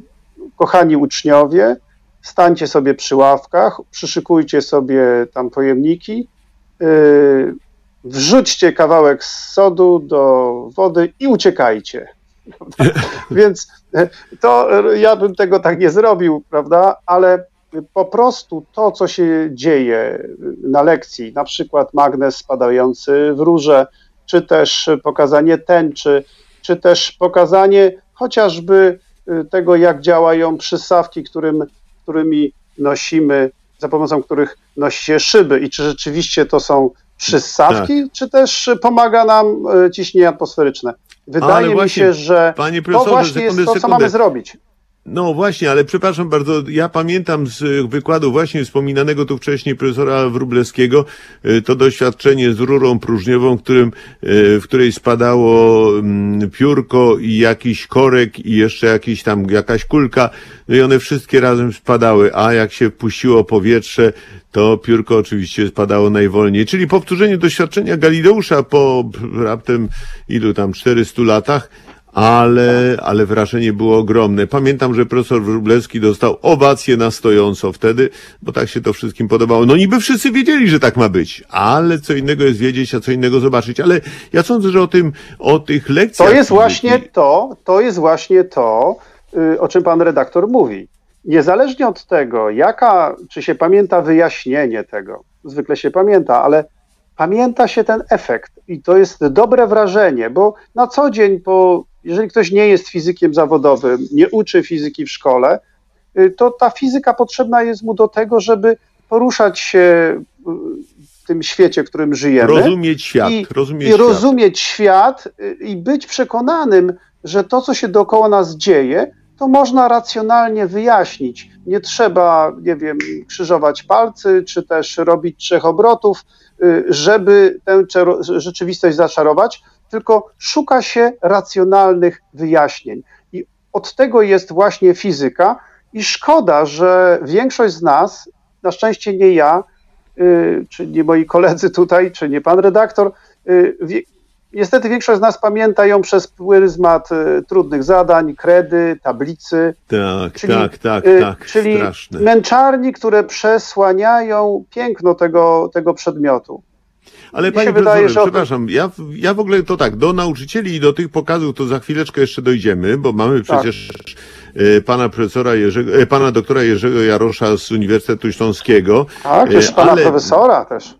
Kochani uczniowie, stańcie sobie przy ławkach, przyszykujcie sobie tam pojemniki, y, wrzućcie kawałek sodu do wody i uciekajcie. Więc to ja bym tego tak nie zrobił, prawda? Ale po prostu to, co się dzieje na lekcji, na przykład magnes spadający w rurze, czy też pokazanie tęczy, czy też pokazanie chociażby y, tego, jak działają przystawki, którym, którymi nosimy, za pomocą których nosi się szyby i czy rzeczywiście to są przystawki, czy też pomaga nam y, ciśnienie atmosferyczne. Wydaje mi właśnie, się, że to właśnie jest to, co sekundę. mamy zrobić. No właśnie, ale przepraszam bardzo, ja pamiętam z y, wykładu właśnie wspominanego tu wcześniej profesora Wróblewskiego y, to doświadczenie z rurą próżniową, którym, y, w której spadało mm, piórko i jakiś korek i jeszcze jakiś tam, jakaś kulka, no i one wszystkie razem spadały, a jak się puściło powietrze, to piórko oczywiście spadało najwolniej. Czyli powtórzenie doświadczenia Galileusza po raptem ilu tam 400 latach, ale, ale wrażenie było ogromne. Pamiętam, że profesor Wróblewski dostał owację na stojąco wtedy, bo tak się to wszystkim podobało. No niby wszyscy wiedzieli, że tak ma być, ale co innego jest wiedzieć, a co innego zobaczyć. Ale ja sądzę, że o tym, o tych lekcjach... To jest właśnie to, to jest właśnie to, y, o czym pan redaktor mówi. Niezależnie od tego, jaka, czy się pamięta wyjaśnienie tego, zwykle się pamięta, ale pamięta się ten efekt i to jest dobre wrażenie, bo na co dzień, po, jeżeli ktoś nie jest fizykiem zawodowym, nie uczy fizyki w szkole, y, to ta fizyka potrzebna jest mu do tego, żeby poruszać się y, w tym świecie, w którym żyjemy Rozumieć świat, i, rozumieć i świat. rozumieć świat y, i być przekonanym, że to, co się dookoła nas dzieje, to można racjonalnie wyjaśnić. Nie trzeba, nie wiem, krzyżować palcy, czy też robić trzech obrotów, żeby tę rzeczywistość zaczarować, tylko szuka się racjonalnych wyjaśnień. I od tego jest właśnie fizyka. I szkoda, że większość z nas, na szczęście nie ja, y, czy nie moi koledzy tutaj, czy nie pan redaktor, y, niestety większość z nas pamięta ją przez pryzmat y, trudnych zadań, kredy, tablicy, Tak, czyli, tak, tak, tak, czyli straszne. męczarni, które przesłaniają piękno tego, tego przedmiotu. Ale Mi panie się wydaje, że przepraszam, ja, ja w ogóle to tak, do nauczycieli i do tych pokazów to za chwileczkę jeszcze dojdziemy, bo mamy Tak. przecież e, pana profesora Jerzego, e, pana doktora Jerzego Jarosza z Uniwersytetu Śląskiego. Tak, też E, pana ale- profesora też.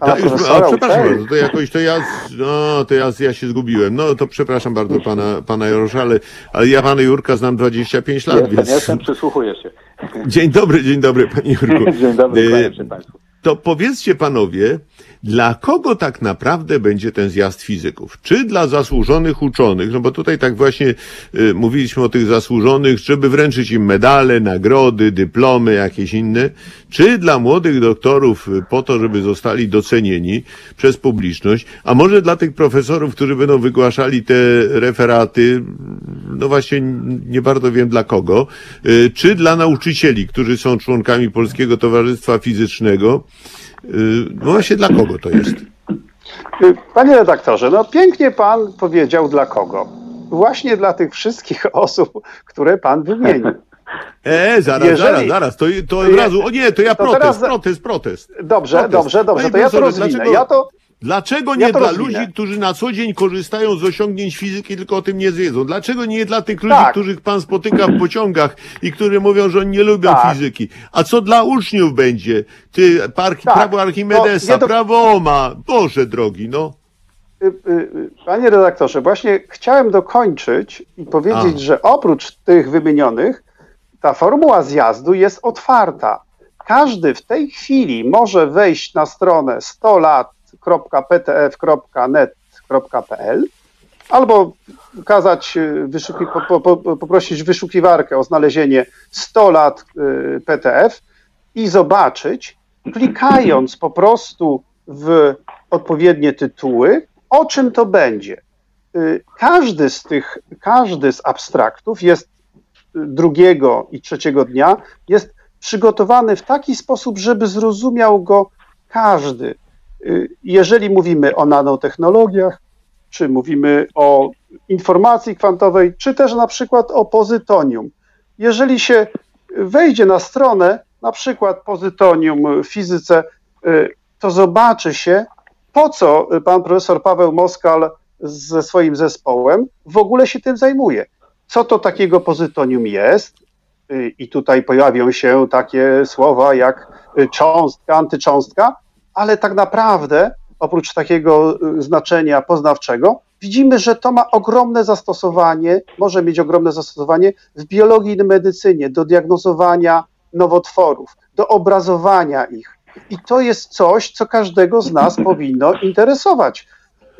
Pana Tak, już, a, przepraszam bardzo, to jakoś to ja, no, to ja, ja się zgubiłem. No to przepraszam bardzo pana, pana Jarosza, ale, ale ja pana Jurka znam 25 lat, Jestem, więc... jestem, przysłuchuję się. Dzień dobry, dzień dobry panie Jurku. Dzień dobry, E, Państwu. To powiedzcie panowie, dla kogo tak naprawdę będzie ten zjazd fizyków? Czy dla zasłużonych uczonych, no bo tutaj tak właśnie y, mówiliśmy o tych zasłużonych, żeby wręczyć im medale, nagrody, dyplomy, jakieś inne, czy dla młodych doktorów y, po to, żeby zostali docenieni przez publiczność, a może dla tych profesorów, którzy będą wygłaszali te referaty, no właśnie nie bardzo wiem dla kogo, y, czy dla nauczycieli, którzy są członkami Polskiego Towarzystwa Fizycznego, no właśnie dla kogo to jest? Y, Panie redaktorze, no pięknie pan powiedział dla kogo. Właśnie dla tych wszystkich osób, które pan wymienił. E, zaraz, Jeżeli- zaraz, zaraz, to, to od razu, o nie, to ja to protest, teraz- protest, protest. Dobrze, Protest. dobrze, dobrze, to ja to rozwinę. dlaczego- Ja to, Dlaczego Ja nie to dla rozwinę. ludzi, którzy na co dzień korzystają z osiągnięć fizyki, tylko o tym nie wiedzą? Dlaczego nie dla tych ludzi, Tak. których pan spotyka w pociągach i którzy mówią, że oni nie lubią Tak. fizyki? A co dla uczniów będzie? Ty, park, Tak. prawo Archimedesa, No, do- prawo Oma, Boże drogi, no. y, y, y, panie redaktorze, właśnie chciałem dokończyć i powiedzieć, A. że oprócz tych wymienionych, ta formuła zjazdu jest otwarta. Każdy w tej chwili może wejść na stronę 100lat.ptf.net.pl albo kazać y, wyszuki, po, po, po, poprosić wyszukiwarkę o znalezienie 100 lat y, PTF i zobaczyć, klikając po prostu w odpowiednie tytuły, o czym to będzie. Y, Każdy z tych, każdy z abstraktów jest y, drugiego i trzeciego dnia, jest przygotowany w taki sposób, żeby zrozumiał go każdy. Y, Jeżeli mówimy o nanotechnologiach, czy mówimy o informacji kwantowej, czy też na przykład o pozytonium. Jeżeli się wejdzie na stronę, na przykład pozytonium w fizyce, y, to zobaczy się, po co pan profesor Paweł Moskal ze swoim zespołem w ogóle się tym zajmuje. Co to takiego pozytonium jest? Y, I tutaj pojawią się takie słowa jak cząstka, antycząstka, ale tak naprawdę, oprócz takiego y, znaczenia poznawczego, widzimy, że to ma ogromne zastosowanie, może mieć ogromne zastosowanie w biologii i medycynie, do diagnozowania nowotworów, do obrazowania ich. I to jest coś, co każdego z nas powinno interesować.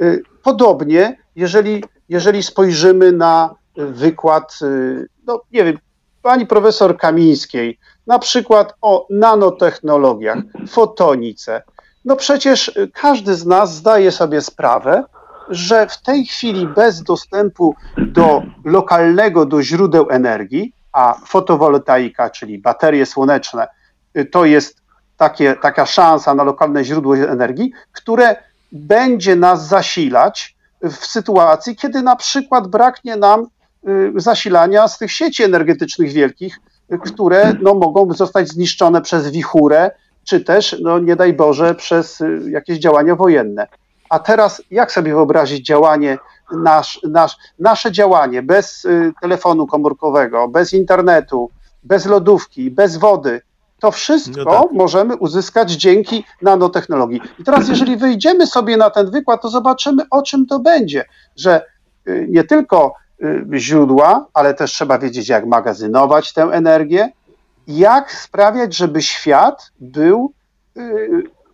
Y, Podobnie, jeżeli, jeżeli spojrzymy na wykład, y, no nie wiem, pani profesor Kamińskiej, na przykład o nanotechnologiach, fotonice. No przecież y, każdy z nas zdaje sobie sprawę, że w tej chwili bez dostępu do lokalnego, do źródeł energii, a fotowoltaika, czyli baterie słoneczne, y, to jest takie, taka szansa na lokalne źródło energii, które będzie nas zasilać w sytuacji, kiedy na przykład braknie nam y, zasilania z tych sieci energetycznych wielkich, które no, mogą zostać zniszczone przez wichurę, czy też, no, nie daj Boże, przez y, jakieś działania wojenne. A teraz jak sobie wyobrazić działanie, nasz, nasz, nasze działanie bez y, telefonu komórkowego, bez internetu, bez lodówki, bez wody? To wszystko No tak. możemy uzyskać dzięki nanotechnologii. I teraz, jeżeli wyjdziemy sobie na ten wykład, to zobaczymy, o czym to będzie, że y, nie tylko źródła, ale też trzeba wiedzieć, jak magazynować tę energię, jak sprawiać, żeby świat był y,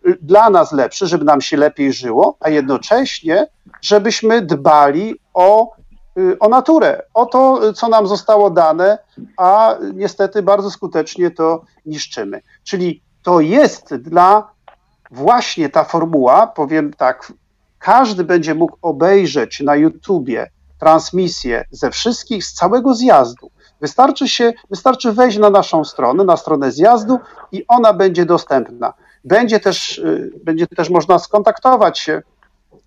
y, dla nas lepszy, żeby nam się lepiej żyło, a jednocześnie, żebyśmy dbali o, y, o naturę, o to, co nam zostało dane, a niestety bardzo skutecznie to niszczymy. Czyli to jest dla właśnie ta formuła, powiem tak, każdy będzie mógł obejrzeć na YouTubie transmisję ze wszystkich, z całego zjazdu. Wystarczy się, wystarczy wejść na naszą stronę, na stronę zjazdu i ona będzie dostępna. Będzie też, y, będzie też można skontaktować się,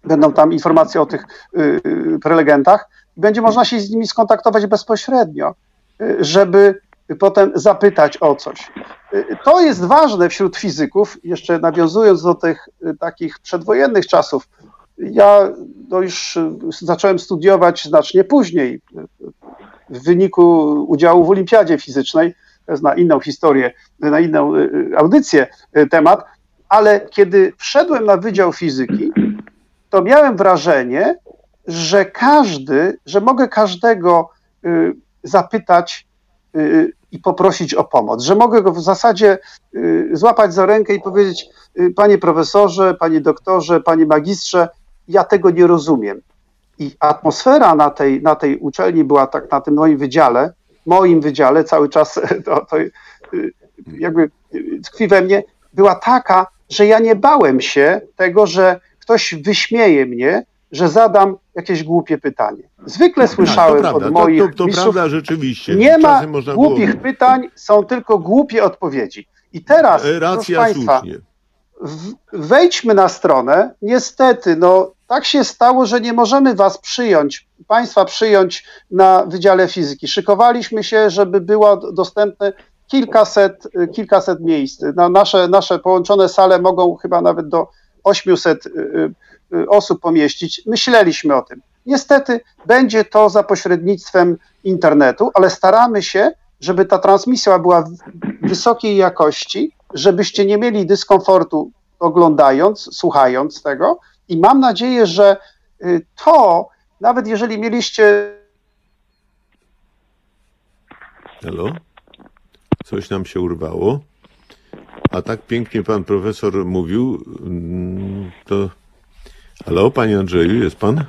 będą tam informacje o tych y, y, prelegentach, będzie można się z nimi skontaktować bezpośrednio, żeby potem zapytać o coś. To jest ważne wśród fizyków, jeszcze nawiązując do tych takich przedwojennych czasów. Ja no już zacząłem studiować znacznie później, w wyniku udziału w Olimpiadzie Fizycznej, to jest na inną historię, na inną y, y, audycję y, temat, ale kiedy wszedłem na Wydział Fizyki, to miałem wrażenie, że każdy, że mogę każdego zapytać, i poprosić o pomoc, że mogę go w zasadzie złapać za rękę i powiedzieć, panie profesorze, panie doktorze, panie magistrze, ja tego nie rozumiem. I atmosfera na tej, na tej uczelni była tak, na tym moim wydziale, moim wydziale, cały czas to, to y, jakby y, tkwi we mnie, była taka, że ja nie bałem się tego, że ktoś wyśmieje mnie, że zadam jakieś głupie pytanie. Zwykle słyszałem tak, to prawda, od to- moich to, to, mistrzów, prawda rzeczywiście. nie ma można było- głupich pytań, są tylko głupie odpowiedzi. I teraz, E, proszę Racja, Państwa, słusznie. wejdźmy na stronę. Niestety, no tak się stało, że nie możemy Was przyjąć, Państwa przyjąć na Wydziale Fizyki. Szykowaliśmy się, żeby było dostępne kilkaset, kilkaset miejsc. No, nasze, nasze połączone sale mogą chyba nawet do 800 y, y, osób pomieścić. Myśleliśmy o tym. Niestety będzie to za pośrednictwem internetu, ale staramy się, żeby ta transmisja była wysokiej jakości, żebyście nie mieli dyskomfortu oglądając, słuchając tego. I mam nadzieję, że y, to, nawet jeżeli mieliście Halo? Coś nam się urwało. A tak pięknie pan profesor mówił, mm, to... Halo, panie Andrzeju, jest pan?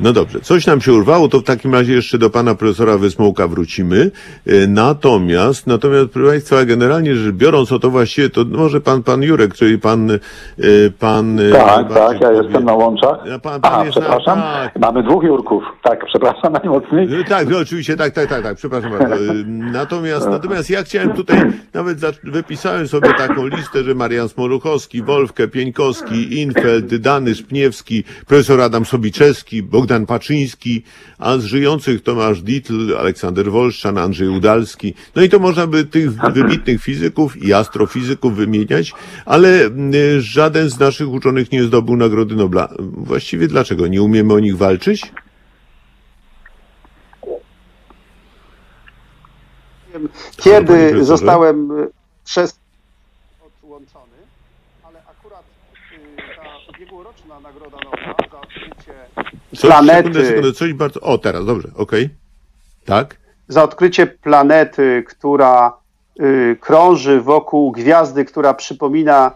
No dobrze, coś nam się urwało, to w takim razie jeszcze do pana profesora Wysmołka wrócimy. E, Natomiast, natomiast, proszę państwa, generalnie rzecz biorąc, o to właściwie, to może pan, pan Jurek, czyli pan, e, pan... e, Tak, najbardziej tak, ja powie- jestem na łączach. Ja pan- pan Aha, jest na- przepraszam. tak. Mamy dwóch Jurków. Tak, przepraszam najmocniej. No Tak, no oczywiście, tak, tak, tak, tak, przepraszam bardzo. Natomiast, natomiast ja chciałem tutaj, nawet wypisałem sobie taką listę, że Marian Smoluchowski, Wolfke, Pieńkowski, Infeld, Dany Szpniewski, profesor Adam Sobiczewski, Bogdan Paczyński, a z żyjących Tomasz Dietl, Aleksander Wolszczan, Andrzej Udalski. No i to można by tych wybitnych fizyków i astrofizyków wymieniać, ale y, żaden z naszych uczonych nie zdobył Nagrody Nobla. Właściwie dlaczego? Nie umiemy o nich walczyć? kiedy zostałem y, przez odłączony, ale akurat y, ta ubiegłoroczna Nagroda Nobla za odkrycie Coś, planety, Sekundę, sekundę, coś bardzo. O, teraz, dobrze, okej. Tak? za odkrycie planety, która y, krąży wokół gwiazdy, która przypomina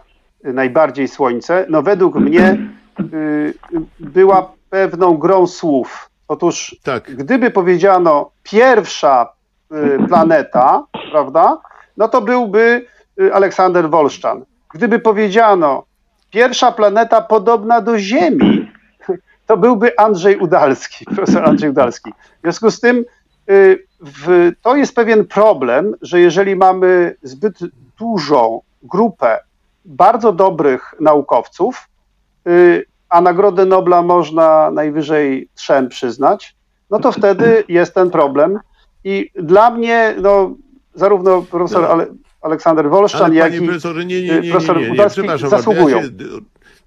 y, najbardziej Słońce, no według mnie y, y, była pewną grą słów. Otóż Tak. gdyby powiedziano pierwsza y, planeta, prawda, no to byłby y, Aleksander Wolszczan. Gdyby powiedziano pierwsza planeta podobna do Ziemi, to byłby Andrzej Udalski, profesor Andrzej Udalski. W związku z tym y, w, to jest pewien problem, że jeżeli mamy zbyt dużą grupę bardzo dobrych naukowców, y, a Nagrodę Nobla można najwyżej trzem przyznać, no to wtedy jest ten problem. I dla mnie, no, zarówno profesor No. Ale, Aleksander Wolszczan, Ale jak i profesorze, nie, nie, nie, nie, profesor nie, nie, Budalski przepraszam bardzo. zasługują. Ja się,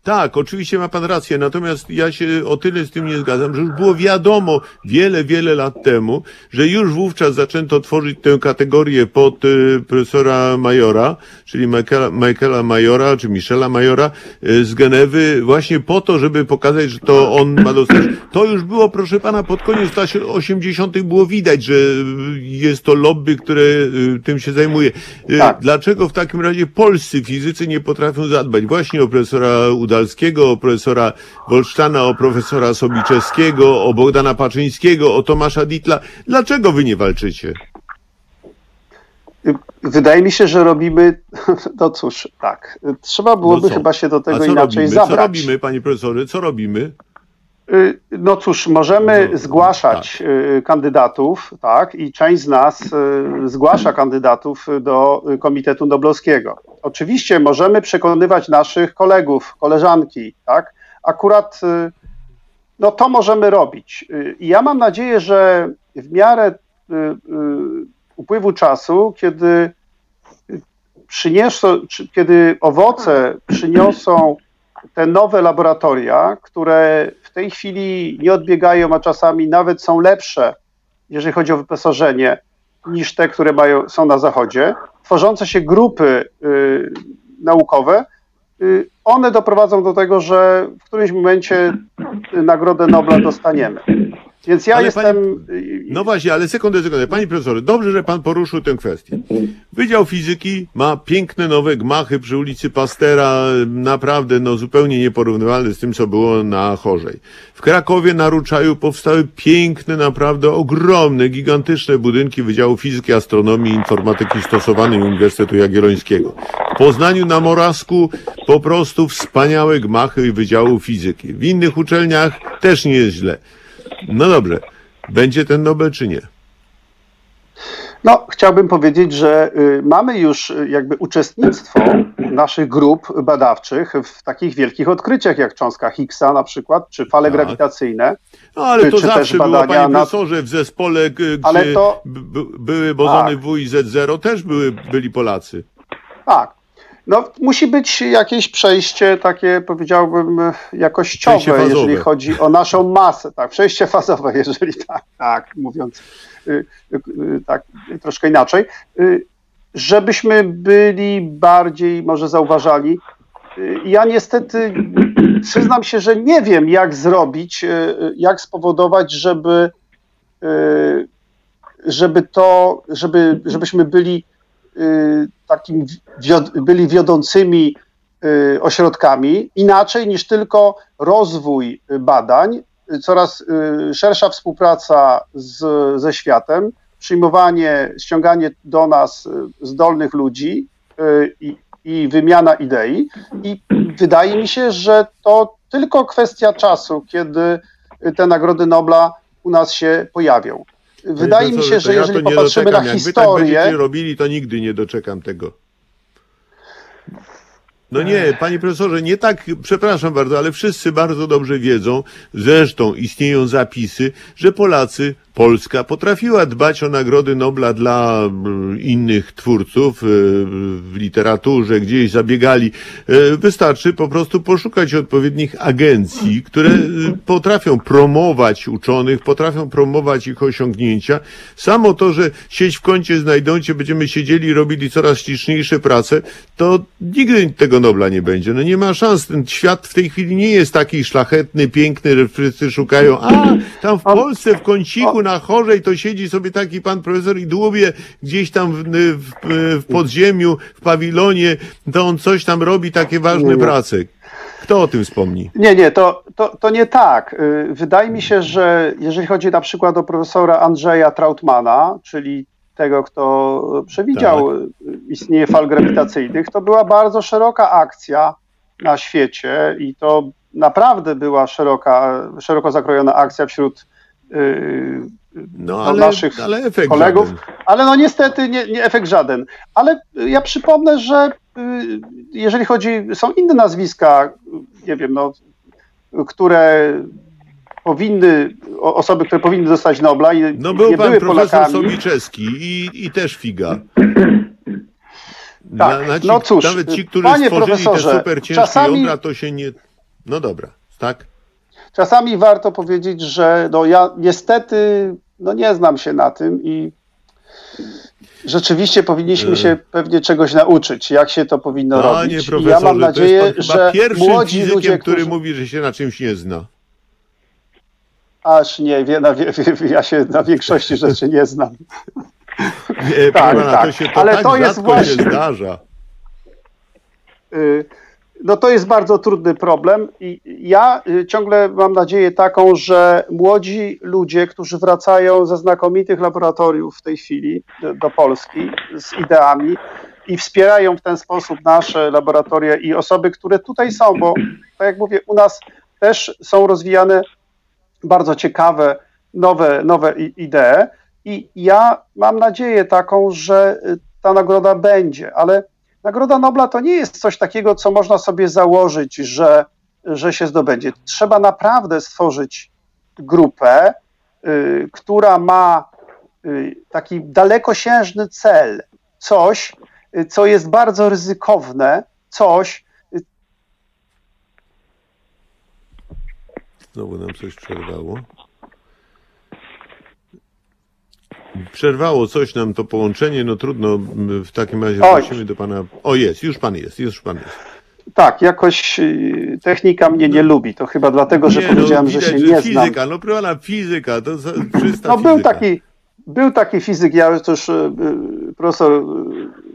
tak, oczywiście ma pan rację, natomiast ja się o tyle z tym nie zgadzam, że już było wiadomo wiele, wiele lat temu, że już wówczas zaczęto tworzyć tę kategorię pod y, profesora Majora, czyli Michaela, Michaela Majora, czy Michela Majora y, z Genewy, właśnie po to, żeby pokazać, że to on ma dostać. To już było, proszę pana, pod koniec lat 80. było widać, że jest to lobby, które y, tym się zajmuje. Y, Tak. Dlaczego w takim razie polscy fizycy nie potrafią zadbać właśnie o profesora Udalskiego, o profesora Wolszczana, o profesora Sobiczewskiego, o Bogdana Paczyńskiego, o Tomasza Ditla? Dlaczego wy nie walczycie? Wydaje mi się, że robimy, no cóż, tak. Trzeba byłoby No chyba się do tego inaczej robimy? zabrać. Co robimy, panie profesorze? Co robimy? Y, No cóż, możemy No, zgłaszać y, kandydatów, tak, i część z nas y, zgłasza kandydatów do Komitetu Noblowskiego. Oczywiście możemy przekonywać naszych kolegów, koleżanki, tak. Akurat no to możemy robić. I ja mam nadzieję, że w miarę upływu czasu, kiedy przyniosą, kiedy owoce przyniosą te nowe laboratoria, które w tej chwili nie odbiegają, a czasami nawet są lepsze, jeżeli chodzi o wyposażenie, niż te, które mają, są na zachodzie, tworzące się grupy y, naukowe, y, one doprowadzą do tego, że w którymś momencie Nagrodę Nobla dostaniemy. Więc ja Ale jestem y, No właśnie, ale sekundę, sekundę. Panie profesorze, dobrze, że pan poruszył tę kwestię. Wydział Fizyki ma piękne nowe gmachy przy ulicy Pastera, naprawdę no zupełnie nieporównywalne z tym, co było na Chorzej. W Krakowie na Ruczaju powstały piękne, naprawdę ogromne, gigantyczne budynki Wydziału Fizyki, Astronomii i Informatyki Stosowanej Uniwersytetu Jagiellońskiego. W Poznaniu na Morawsku po prostu wspaniałe gmachy Wydziału Fizyki. W innych uczelniach też nie jest źle. No dobrze, będzie ten Nobel czy nie? No, chciałbym powiedzieć, że y, mamy już y, jakby uczestnictwo naszych grup badawczych w takich wielkich odkryciach jak cząstka Higgsa na przykład, czy fale Tak. grawitacyjne. No ale Czy- to czy też zawsze było, badania panie profesorze, w zespole, g- gdzie Ale to- były bozony Tak. W i Z0, też były, byli Polacy. Tak. No, musi być jakieś przejście takie, powiedziałbym, jakościowe, jeżeli chodzi o naszą masę. Tak, przejście fazowe, jeżeli tak, tak mówiąc y, y, y, tak troszkę inaczej. Żebyśmy byli bardziej może zauważali. Ja niestety przyznam się, że nie wiem, jak zrobić, jak spowodować, żeby, żeby to, żeby, żebyśmy byli takim wiod- byli wiodącymi y, ośrodkami, inaczej niż tylko rozwój y, badań, y, coraz y, szersza współpraca z, ze światem, przyjmowanie, ściąganie do nas y, zdolnych ludzi y, i, i wymiana idei. I wydaje mi się, że to tylko kwestia czasu, kiedy y, te nagrody Nobla u nas się pojawią. Wydaje mi się, że ja jeżeli nie popatrzymy doczekam. na Jak tak historię, będziecie robili, to nigdy nie doczekam tego. No nie, panie profesorze, nie tak, przepraszam bardzo, ale wszyscy bardzo dobrze wiedzą, zresztą istnieją zapisy, że Polacy, Polska potrafiła dbać o nagrody Nobla dla mm, innych twórców y, w literaturze, gdzieś zabiegali. Y, Wystarczy po prostu poszukać odpowiednich agencji, które y, potrafią promować uczonych, potrafią promować ich osiągnięcia. Samo to, że sieć w kącie znajdą będziemy siedzieli i robili coraz śliczniejsze prace, to nigdy tego Nobla nie będzie. No nie ma szans. Ten świat w tej chwili nie jest taki szlachetny, piękny, że wszyscy szukają, a tam w Polsce w kąciku na chorzej to siedzi sobie taki pan profesor i dłubie gdzieś tam w, w, w podziemiu, w pawilonie, to on coś tam robi, takie ważne Nie, nie. prace. Kto o tym wspomni? Nie, nie, to, to, to nie tak. Y, Wydaje mi się, że jeżeli chodzi na przykład o profesora Andrzeja Trautmana, czyli tego, kto przewidział Tak. y, istnienie fal grawitacyjnych, to była bardzo szeroka akcja na świecie i to naprawdę była szeroka, szeroko zakrojona akcja wśród y, No no, ale, naszych ale kolegów, żaden. ale no niestety nie, nie efekt żaden. Ale y, ja przypomnę, że y, jeżeli chodzi, są inne nazwiska, y, nie wiem, no, które powinny, osoby, które powinny dostać Nobla i No był nie pan były profesor Polakami. Sobiczewski i, i też figa. Tak, ci, no cóż, nawet ci, którzy panie stworzyli te super ciężkie czasami- jądra, to się nie... No dobra, tak? Czasami warto powiedzieć, że no ja niestety no nie znam się na tym i rzeczywiście powinniśmy się pewnie czegoś nauczyć, jak się to powinno Panie robić. I profesorze, ja mam to nadzieję, jest pan chyba że pierwszym młodzi fizykiem, ludzie, który którzy... mówi, że się na czymś nie zna. Aż nie, wie, na, wie, ja się na większości rzeczy nie znam. Nie, Tak, pana, tak. to się to Ale tak to jest właśnie- się zdarza. Y, No to jest bardzo trudny problem i ja y, ciągle mam nadzieję taką, że młodzi ludzie, którzy wracają ze znakomitych laboratoriów w tej chwili do, Polski z ideami i wspierają w ten sposób nasze laboratoria i osoby, które tutaj są, bo tak jak mówię, u nas też są rozwijane bardzo ciekawe, nowe, nowe idee. I ja mam nadzieję taką, że ta nagroda będzie, ale Nagroda Nobla to nie jest coś takiego, co można sobie założyć, że, że się zdobędzie. Trzeba naprawdę stworzyć grupę, y, która ma y, taki dalekosiężny cel, coś, y, co jest bardzo ryzykowne, coś, Znowu nam coś przerwało. Przerwało coś nam to połączenie, no trudno, w takim razie Oj. wrócimy do pana. O jest, już pan jest, już pan jest. Tak, jakoś y, technika mnie nie lubi. To chyba dlatego, że Nie, powiedziałem, no, że widać, się nie znam. fizyka, no proszę pana, fizyka, to za- czysta No fizyka. był taki, był taki fizyk, ja już y, y, profesor y,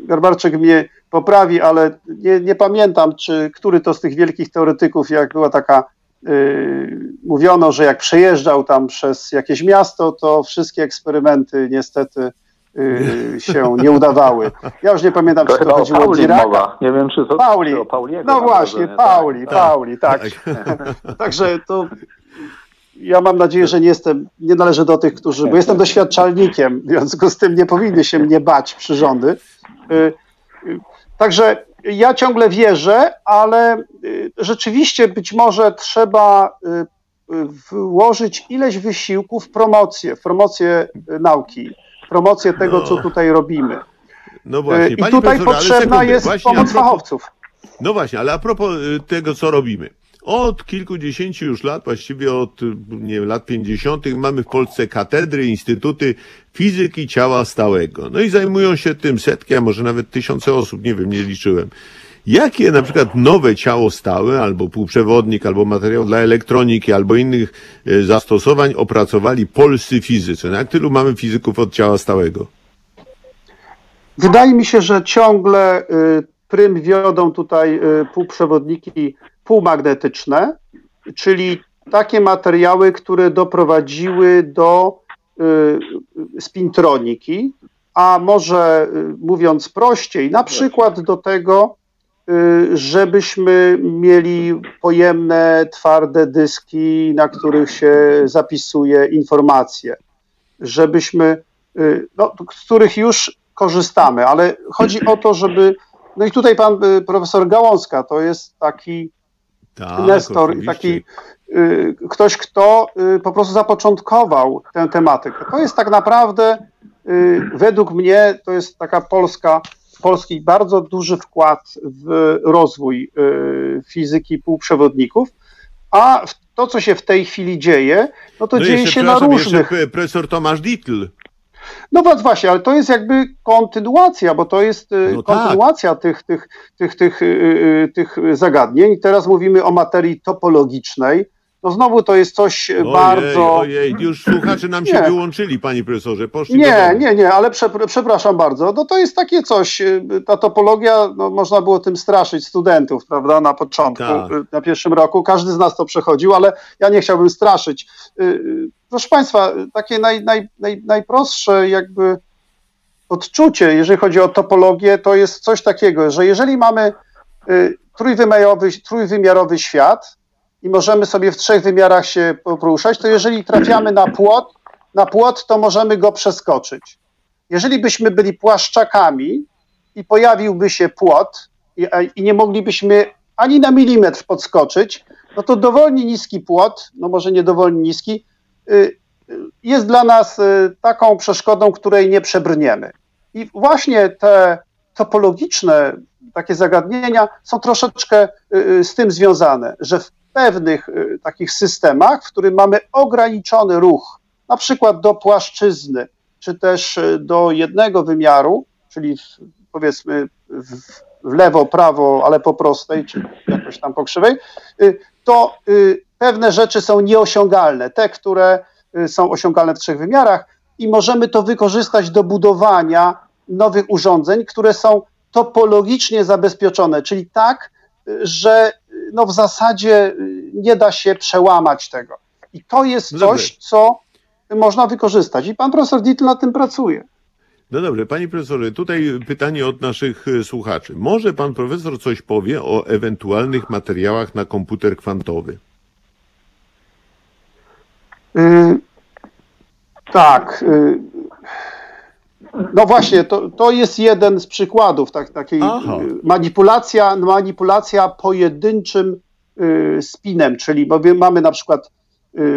Garbarczyk mnie poprawi, ale nie, nie pamiętam, czy który to z tych wielkich teoretyków, jak była taka, mówiono, że jak przejeżdżał tam przez jakieś miasto, to wszystkie eksperymenty niestety y, się nie udawały. Ja już nie pamiętam, To czy to chodziło o Diraka. Nie wiem, czy to Pauli. o Pauliego. No właśnie, wrażenie, Pauli, tak. Pauli, tak. Także to ja mam nadzieję, że nie jestem, nie należę do tych, którzy, bo jestem doświadczalnikiem, w związku z tym nie powinny się mnie bać przyrządy. Y, y, Także ja ciągle wierzę, ale y, rzeczywiście być może trzeba y, y, włożyć ileś wysiłku w promocję, w promocję nauki, w promocję tego, co tutaj robimy. No właśnie, I panie tutaj potrzebna jest właśnie pomoc propos- fachowców. No właśnie, ale a propos tego, co robimy. Od kilkudziesięciu już lat, właściwie od nie wiem, lat 50. mamy w Polsce katedry, instytuty fizyki ciała stałego. No i zajmują się tym setki, a może nawet tysiące osób, nie wiem, nie liczyłem. Jakie na przykład nowe ciało stałe, albo półprzewodnik, albo materiał dla elektroniki, albo innych y, zastosowań opracowali polscy fizycy? No jak tylu mamy fizyków od ciała stałego? Wydaje mi się, że ciągle y, prym wiodą tutaj y, półprzewodniki półmagnetyczne, czyli takie materiały, które doprowadziły do y, spintroniki, a może y, mówiąc prościej, na przykład do tego, y, żebyśmy mieli pojemne, twarde dyski, na których się zapisuje informacje, żebyśmy, no, z których już korzystamy, ale chodzi o to, żeby, no i tutaj pan profesor Gałązka to jest taki Tak, Nestor, oczywiście. taki y, ktoś, kto y, po prostu zapoczątkował tę tematykę. To jest tak naprawdę, y, według mnie, to jest taka polska, polski bardzo duży wkład w rozwój fizyki półprzewodników, a to, co się w tej chwili dzieje, no to No dzieje jeszcze, się na różnych... Profesor Tomasz Dittl. No właśnie, ale to jest jakby kontynuacja, bo to jest y, No tak. kontynuacja tych, tych, tych, tych, y, y, tych zagadnień. Teraz mówimy o materii topologicznej. No znowu to jest coś y, bardzo. Ojej, już słuchacze nam się Nie. wyłączyli, panie profesorze. Poszli Nie, nie, nie, ale przepr- przepraszam bardzo. No to jest takie coś, ta topologia, no można było tym straszyć studentów, prawda, na początku, Tak. na pierwszym roku. Każdy z nas to przechodził, ale ja nie chciałbym straszyć. Proszę Państwa, takie naj, naj, naj, najprostsze jakby odczucie, jeżeli chodzi o topologię, to jest coś takiego, że jeżeli mamy y, trójwymiarowy, trójwymiarowy świat i możemy sobie w trzech wymiarach się poruszać, to jeżeli trafiamy na płot, na płot, to możemy go przeskoczyć. Jeżeli byśmy byli płaszczakami i pojawiłby się płot i, i nie moglibyśmy ani na milimetr podskoczyć, no to dowolnie niski płot, no może nie dowolnie niski, jest dla nas y, taką przeszkodą, której nie przebrniemy. I właśnie te topologiczne takie zagadnienia są troszeczkę y, y, z tym związane, że w pewnych y, takich systemach, w którym mamy ograniczony ruch, na przykład do płaszczyzny, czy też y, do jednego wymiaru, czyli w, powiedzmy w, w lewo, prawo, ale po prostej, czy jakoś tam po krzywej, y, to y, pewne rzeczy są nieosiągalne, te, które y, są osiągalne w trzech wymiarach i możemy to wykorzystać do budowania nowych urządzeń, które są topologicznie zabezpieczone, czyli tak, y, że y, no w zasadzie nie da się przełamać tego. I to jest No coś, co można wykorzystać. I pan profesor Dietl nad tym pracuje. No dobrze, panie profesorze, tutaj pytanie od naszych słuchaczy. Może pan profesor coś powie o ewentualnych materiałach na komputer kwantowy? Y, tak. y, no właśnie, to, to jest jeden z przykładów tak, takiej Aha. y, manipulacja, manipulacja pojedynczym spinem, czyli bowiem mamy na przykład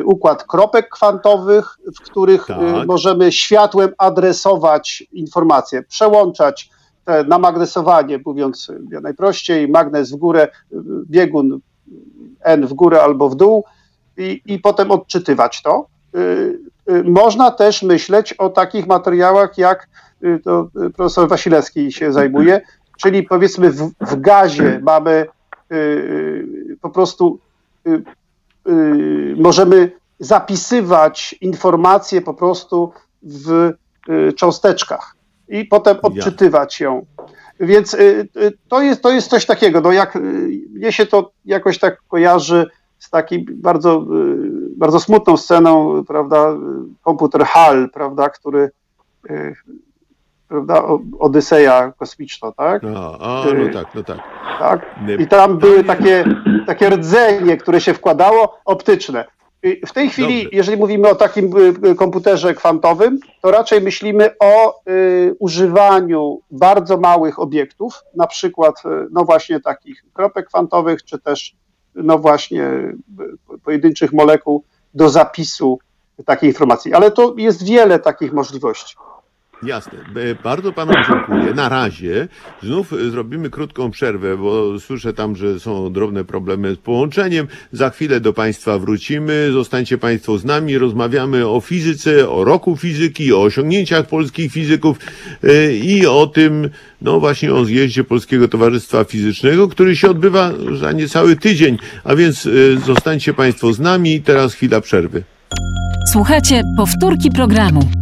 układ kropek kwantowych, w których Tak. możemy światłem adresować informacje, przełączać te namagnesowanie, mówiąc najprościej, magnes w górę, biegun N w górę albo w dół i, i potem odczytywać to. Y, y, Można też myśleć o takich materiałach, jak y, to profesor Wasilewski się zajmuje, czyli powiedzmy w, w gazie mamy po prostu możemy zapisywać informacje po prostu w cząsteczkach i potem odczytywać ją. Więc to jest, to jest coś takiego, no jak mnie się to jakoś tak kojarzy z takim bardzo, y, bardzo smutną sceną, prawda, y, komputer HAL, prawda, który y, prawda, Odyseja kosmiczna, tak? A, a no tak, no tak. tak? I tam były takie, takie rdzenie, które się wkładało, optyczne. W tej chwili, jeżeli mówimy o takim y, y, komputerze kwantowym, to raczej myślimy o y, używaniu bardzo małych obiektów, na przykład, y, no właśnie takich kropek kwantowych, czy też, no właśnie, pojedynczych molekuł do zapisu takiej informacji. Ale to jest wiele takich możliwości. Jasne. E, Bardzo panu dziękuję. Na razie. Znów e, zrobimy krótką przerwę, bo słyszę tam, że są drobne problemy z połączeniem. Za chwilę do państwa wrócimy. Zostańcie państwo z nami. Rozmawiamy o fizyce, o roku fizyki, o osiągnięciach polskich fizyków e, i o tym, no właśnie o zjeździe Polskiego Towarzystwa Fizycznego, który się odbywa za niecały tydzień. A więc zostańcie państwo z nami. Teraz chwila przerwy. Słuchajcie powtórki programu.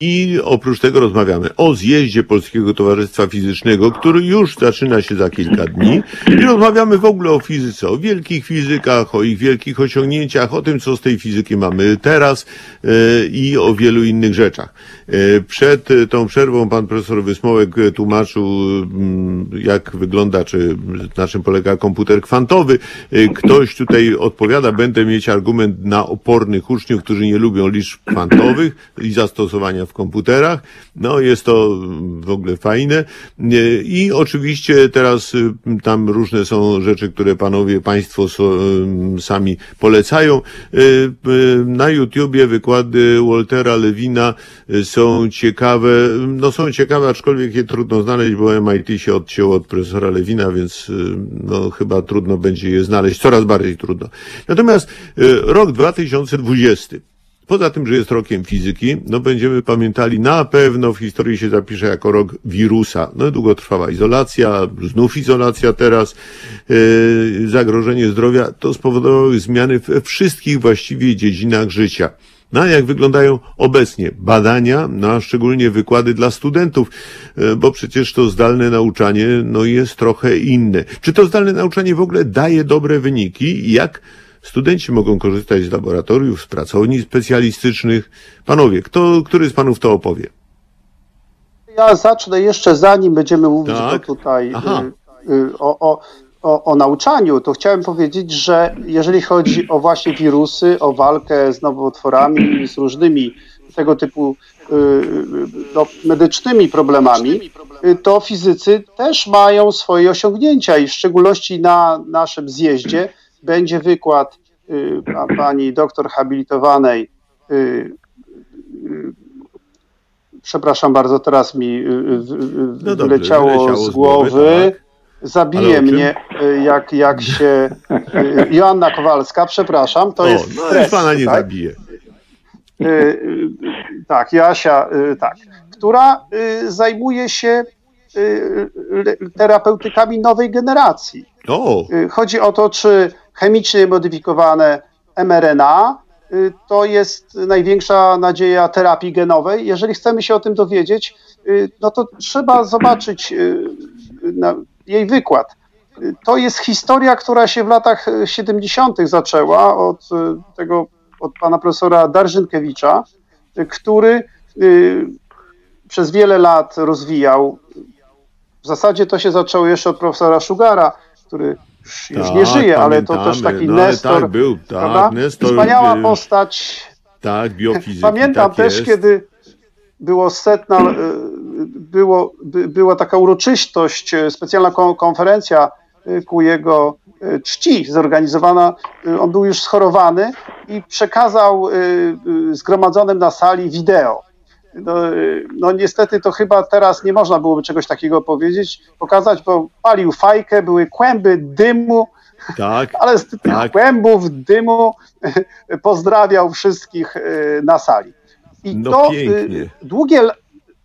I oprócz tego rozmawiamy o zjeździe Polskiego Towarzystwa Fizycznego, który już zaczyna się za kilka dni. I rozmawiamy w ogóle o fizyce, o wielkich fizykach, o ich wielkich osiągnięciach, o tym, co z tej fizyki mamy teraz e, i o wielu innych rzeczach. E, Przed e, tą przerwą pan profesor Wysmołek e, tłumaczył, mm, jak wygląda, czy na czym polega komputer kwantowy. Ktoś tutaj odpowiada, będę mieć argument na opornych uczniów, którzy nie lubią liczb kwantowych i zastosowania w komputerach. No, jest to mm, w ogóle fajne. I oczywiście teraz y, tam różne są rzeczy, które panowie, państwo ym, sami polecają. Y, y, Na YouTubie wykłady Waltera Lewina y, są ciekawe, no są ciekawe, aczkolwiek je trudno znaleźć, bo MIT się odcięło od profesora Lewina, więc y, no chyba trudno będzie je znaleźć, coraz bardziej trudno. Natomiast y, rok 2020 Poza tym, że jest rokiem fizyki, no będziemy pamiętali, na pewno w historii się zapisze jako rok wirusa. No długotrwała izolacja, znów izolacja teraz, yy, zagrożenie zdrowia, to spowodowały zmiany we wszystkich właściwie dziedzinach życia. No a jak wyglądają obecnie badania, no a szczególnie wykłady dla studentów, e, bo przecież to zdalne nauczanie no jest trochę inne. Czy to zdalne nauczanie w ogóle daje dobre wyniki jak studenci mogą korzystać z laboratoriów, z pracowni specjalistycznych? Panowie, kto, który z panów to opowie? Ja zacznę jeszcze zanim będziemy mówić Tak? o tutaj Aha. y, y, o, o, o, o nauczaniu, to chciałem powiedzieć, że jeżeli chodzi o właśnie wirusy, o walkę z nowotworami, z różnymi tego typu y, no, medycznymi problemami, to fizycy też mają swoje osiągnięcia i w szczególności na naszym zjeździe będzie wykład y, pa- pani doktor habilitowanej y, przepraszam bardzo, teraz mi y, No dobrze, wyleciało wyleciało z z głowy, głowy. tak. Zabije mnie, y, jak, jak się. y, Joanna Kowalska, przepraszam, to o, jest. no stres, pana nie tak? zabije. Y, tak, Jasia, tak, która zajmuje się terapeutykami nowej generacji. O, Chodzi o to, czy chemicznie modyfikowane mRNA to jest największa nadzieja terapii genowej. Jeżeli chcemy się o tym dowiedzieć, no to trzeba zobaczyć jej wykład. To jest historia, która się w latach y, 70. zaczęła od y, tego, od pana profesora Darżynkiewicza, y, który przez wiele lat rozwijał. W zasadzie to się zaczęło jeszcze od profesora Szugara, który już, już nie Tak, żyje, ale to też taki No, ale Nestor. tak był, tak? Nestor, Wspaniała y, postać. tak, biofizyki, Pamiętam tak też, jest. kiedy było setna, e, było, by, była taka uroczystość, e, specjalna kon- konferencja e, ku jego y, czci zorganizowana, on był już schorowany i przekazał zgromadzonym na sali wideo. No, no niestety to chyba teraz nie można byłoby czegoś takiego powiedzieć, pokazać, bo palił fajkę, były kłęby dymu, Tak, ale z tych Tak. kłębów dymu pozdrawiał wszystkich na sali. I No to pięknie. długie.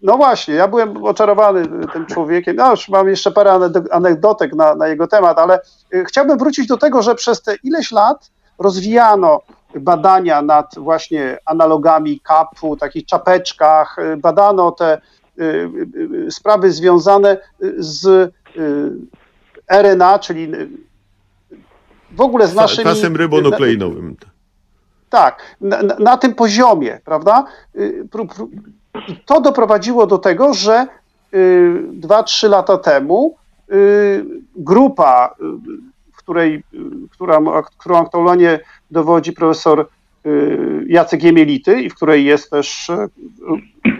No właśnie, ja byłem oczarowany tym człowiekiem. No już mam jeszcze parę aneg- anegdotek na, na jego temat, ale y, chciałbym wrócić do tego, że przez te ileś lat rozwijano badania nad właśnie analogami kapu, takich czapeczkach, y, badano te y, sprawy związane z RNA, czyli w ogóle z naszymi... kwasem rybonukleinowym. Tak, na, na tym poziomie, prawda? Y, I to doprowadziło do tego, że y, dwa, trzy lata temu y, grupa, y, której, y, która, którą aktualnie dowodzi profesor y, Jacek Jemielity i w której jest też y,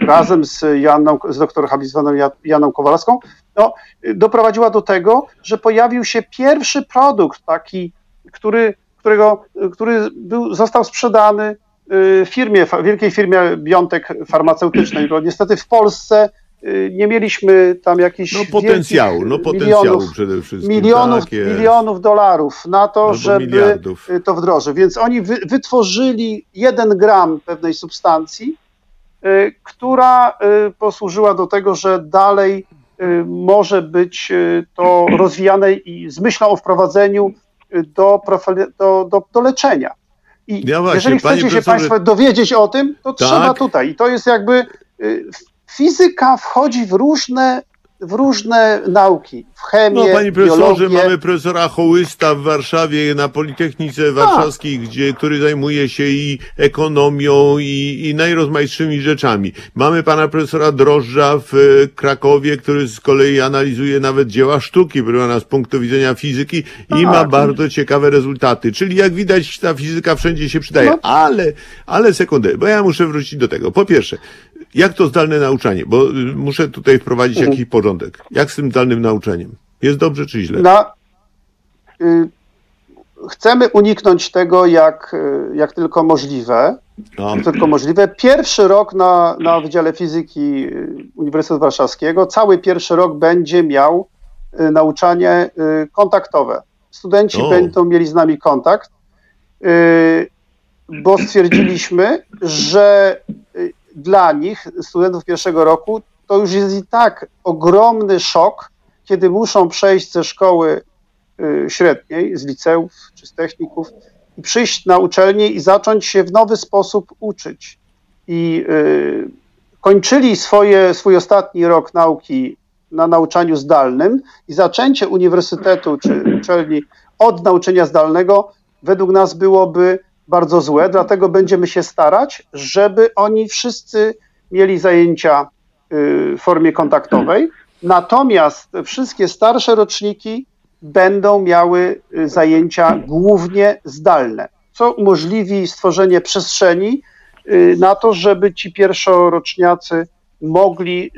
razem z Janą, z Janą Kowalską, no, y, doprowadziła do tego, że pojawił się pierwszy produkt taki, który, którego, który był, został sprzedany y, firmie, fa- wielkiej firmie Biontek farmaceutycznej, bo niestety w Polsce y, nie mieliśmy tam jakichś No potencjału, no y, potencjału milionów, przede wszystkim. milionów, tak milionów dolarów na to, Albo żeby miliardów. y, to wdrożyć. Więc oni wy, wytworzyli jeden gram pewnej substancji, y, która y, posłużyła do tego, że dalej y, może być y, to rozwijane i z myślą o wprowadzeniu y, do, do, do, do leczenia. I Ja właśnie, jeżeli chcecie się Państwo dowiedzieć o tym, to Tak. trzeba tutaj. I to jest jakby y, fizyka wchodzi w różne, w różne nauki, w chemię, No, panie profesorze, biologię. mamy profesora Hołysta w Warszawie na Politechnice Warszawskiej, gdzie, który zajmuje się i ekonomią, i, i najrozmaitszymi rzeczami. Mamy pana profesora Drożdża w e, Krakowie, który z kolei analizuje nawet dzieła sztuki, proszę pana, z punktu widzenia fizyki i ma Tak. bardzo ciekawe rezultaty. Czyli jak widać, ta fizyka wszędzie się przydaje. No. Ale, ale sekundę, bo ja muszę wrócić do tego. Po pierwsze, jak to zdalne nauczanie? Bo y, muszę tutaj wprowadzić Mhm. jakiś porządek. Jak z tym zdalnym nauczaniem? Jest dobrze czy źle? Na, y, chcemy uniknąć tego jak, y, jak tylko możliwe. No, Jak tylko możliwe. Pierwszy rok na, na Wydziale Fizyki y, Uniwersytetu Warszawskiego, cały pierwszy rok będzie miał y, nauczanie y, kontaktowe. Studenci O. będą mieli z nami kontakt, y, bo stwierdziliśmy, że dla nich, studentów pierwszego roku, to już jest i tak ogromny szok, kiedy muszą przejść ze szkoły y, średniej, z liceów czy z techników i przyjść na uczelnię i zacząć się w nowy sposób uczyć. I y, kończyli swoje, swój ostatni rok nauki na nauczaniu zdalnym i zaczęcie uniwersytetu czy uczelni od nauczenia zdalnego według nas byłoby bardzo złe, dlatego będziemy się starać, żeby oni wszyscy mieli zajęcia y, w formie kontaktowej, natomiast wszystkie starsze roczniki będą miały y, zajęcia głównie zdalne, co umożliwi stworzenie przestrzeni y, na to, żeby ci pierwszoroczniacy mogli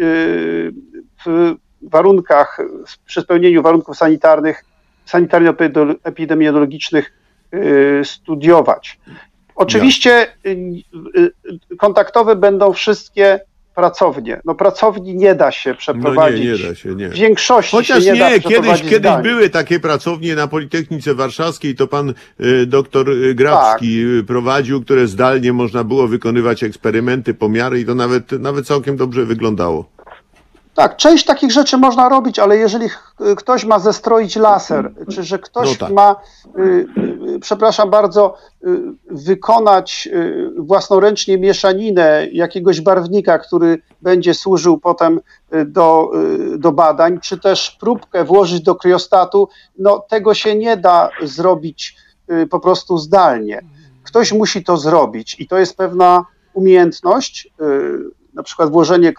w warunkach, przy spełnieniu warunków sanitarnych, sanitarno-epidemiologicznych studiować. Oczywiście y, y, kontaktowe będą wszystkie pracownie. No pracowni nie da się no przeprowadzić. nie, nie da się, nie. W większości Chociaż się nie, da nie, kiedyś, kiedyś były takie pracownie na Politechnice Warszawskiej, to pan y, doktor y, Grabski Tak. y, prowadził, które zdalnie można było wykonywać eksperymenty, pomiary i to nawet, nawet całkiem dobrze wyglądało. Tak, część takich rzeczy można robić, ale jeżeli ktoś ma zestroić laser, czy że ktoś No tak. ma, y, y, przepraszam bardzo, y, wykonać y, własnoręcznie mieszaninę jakiegoś barwnika, który będzie służył potem y, do, y, do badań, czy też próbkę włożyć do kryostatu, no tego się nie da zrobić y, po prostu zdalnie. Ktoś musi to zrobić i to jest pewna umiejętność, y, na przykład włożenie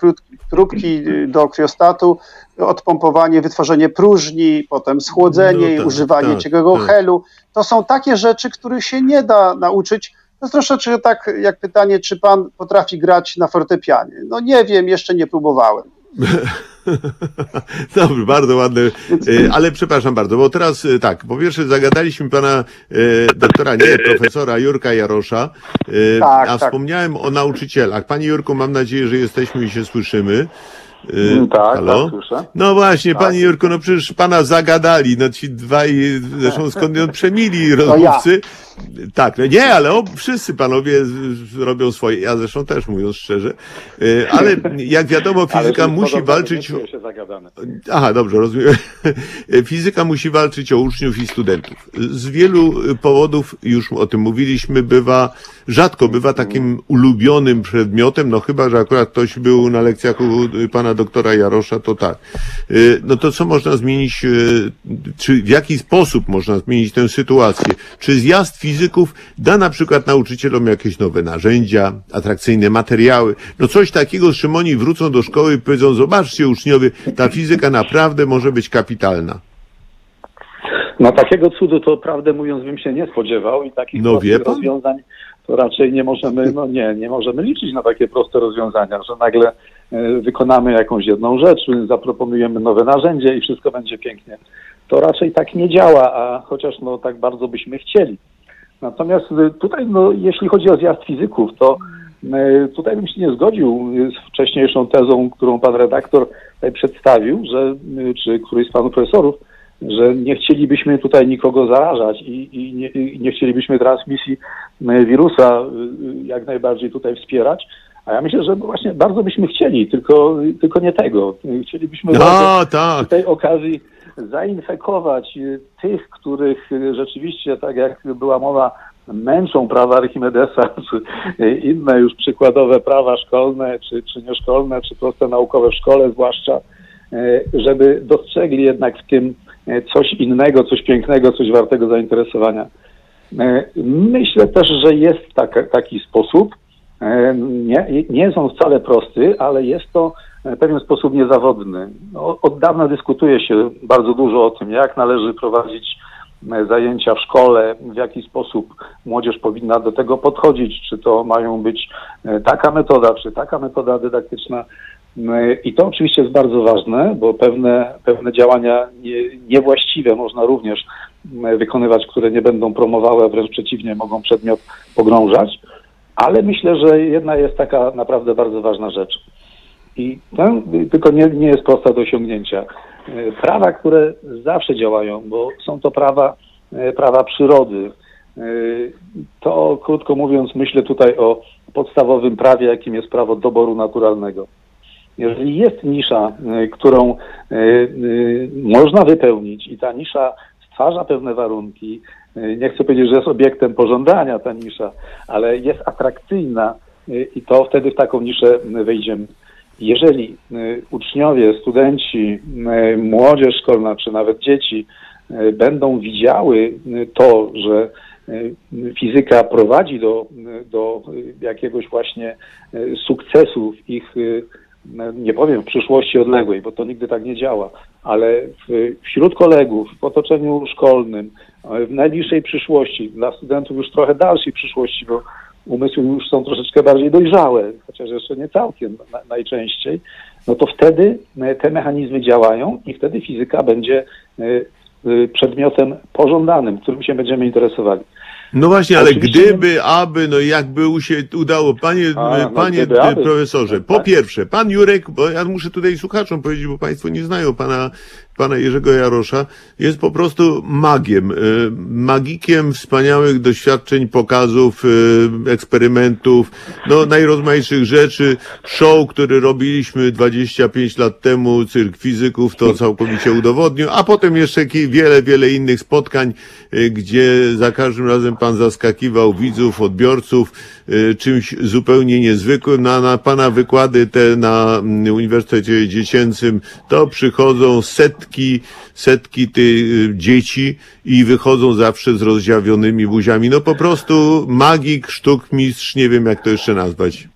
próbki y, do kryostatu, odpompowanie, wytworzenie próżni, potem schłodzenie No i tak, używanie tak, ciekłego tak. helu. To są takie rzeczy, których się nie da nauczyć. To jest troszeczkę tak jak pytanie, czy pan potrafi grać na fortepianie. No nie wiem, jeszcze nie próbowałem. Dobrze, bardzo ładne. E, Ale przepraszam bardzo, bo teraz e, tak, po pierwsze zagadaliśmy pana e, doktora, nie, profesora Jurka Jarosza, Tak, a tak. wspomniałem o nauczycielach. Panie Jurku, mam nadzieję, że jesteśmy i się słyszymy. Mm, tak, halo? tak, słyszę. No właśnie, panie Jurku, no przecież pana zagadali, no ci dwaj, zresztą skąd przemili rozmówcy. Tak, no nie, ale o, wszyscy panowie z- z- robią swoje, ja zresztą też mówiąc szczerze, E, ale jak wiadomo, fizyka musi walczyć... Aha, dobrze, rozumiem. Fizyka musi walczyć o uczniów i studentów. Z wielu powodów, już o tym mówiliśmy, bywa, rzadko bywa takim ulubionym przedmiotem, no chyba, że akurat ktoś był na lekcjach u pana doktora Jarosza, to tak. Y, No to co można zmienić, y, czy w jaki sposób można zmienić tę sytuację? Czy zjazd fizyków da na przykład nauczycielom jakieś nowe narzędzia, atrakcyjne materiały? No coś takiego, z czym oni wrócą do szkoły i powiedzą, zobaczcie uczniowie, ta fizyka naprawdę może być kapitalna. No takiego cudu to prawdę mówiąc bym się nie spodziewał i takich No, rozwiązań to raczej nie możemy, no nie, nie możemy liczyć na takie proste rozwiązania, że nagle e, wykonamy jakąś jedną rzecz, zaproponujemy nowe narzędzie i wszystko będzie pięknie. To raczej tak nie działa, a chociaż no tak bardzo byśmy chcieli. Natomiast e, tutaj, no, jeśli chodzi o zjazd fizyków, to e, tutaj bym się nie zgodził e, z wcześniejszą tezą, którą pan redaktor tutaj przedstawił, że, e, czy któryś z panów profesorów, że nie chcielibyśmy tutaj nikogo zarażać i, i, nie, i nie chcielibyśmy transmisji e, wirusa e, jak najbardziej tutaj wspierać. A ja myślę, że właśnie bardzo byśmy chcieli, tylko, tylko nie tego. Chcielibyśmy A, tak. tej okazji zainfekować y, tych, których y, rzeczywiście, tak jak była mowa, męczą prawa Archimedesa, czy y, inne już przykładowe prawa szkolne, czy, czy nieszkolne, czy proste naukowe w szkole zwłaszcza, żeby dostrzegli jednak w tym coś innego, coś pięknego, coś wartego zainteresowania. Myślę też, że jest taki sposób. Nie, nie jest on wcale prosty, ale jest to w pewien sposób niezawodny. No, Od dawna dyskutuje się bardzo dużo o tym, jak należy prowadzić e, zajęcia w szkole, w jaki sposób młodzież powinna do tego podchodzić, czy to mają być e, taka metoda, czy taka metoda dydaktyczna. E, I to oczywiście jest bardzo ważne, bo pewne, pewne działania nie, niewłaściwe można również wykonywać, które nie będą promowały, a wręcz przeciwnie, mogą przedmiot pogrążać. Ale myślę, że jedna jest taka naprawdę bardzo ważna rzecz. I to tylko nie, nie jest prosta do osiągnięcia. E, Prawa, które zawsze działają, bo są to prawa, e, prawa przyrody. E, To krótko mówiąc, myślę tutaj o podstawowym prawie, jakim jest prawo doboru naturalnego. Jeżeli jest nisza, którą można wypełnić i ta nisza stwarza pewne warunki, nie chcę powiedzieć, że jest obiektem pożądania ta nisza, ale jest atrakcyjna i to wtedy w taką niszę wejdziemy. Jeżeli y, uczniowie, studenci, y, młodzież szkolna, czy nawet dzieci y, będą widziały to, że fizyka prowadzi do, do jakiegoś właśnie sukcesu w ich nie powiem w przyszłości odległej, bo to nigdy tak nie działa, ale wśród kolegów, w otoczeniu szkolnym, w najbliższej przyszłości, dla studentów już trochę dalszej przyszłości, bo umysły już są troszeczkę bardziej dojrzałe, chociaż jeszcze nie całkiem na, najczęściej, no to wtedy e, te mechanizmy działają i wtedy fizyka będzie e, e, przedmiotem pożądanym, którym się będziemy interesowali. No właśnie, ale Oczywiście gdyby, aby, no jakby się udało, panie, A, no panie aby. profesorze, po Tak. pierwsze, pan Jurek, bo ja muszę tutaj słuchaczom powiedzieć, bo państwo nie znają pana, pana Jerzego Jarosza, jest po prostu magiem, y, magikiem wspaniałych doświadczeń, pokazów, y, eksperymentów, no najrozmaitszych rzeczy, show, który robiliśmy 25 lat temu, cyrk fizyków, to całkowicie udowodnił, a potem jeszcze wiele, wiele innych spotkań, y, gdzie za każdym razem pan zaskakiwał widzów, odbiorców czymś zupełnie niezwykłym. Na, na pana wykłady te na mm, Uniwersytecie Dziecięcym to przychodzą setki, setki tych y, dzieci i wychodzą zawsze z rozdziawionymi buziami. No po prostu magik, sztukmistrz, nie wiem jak to jeszcze nazwać.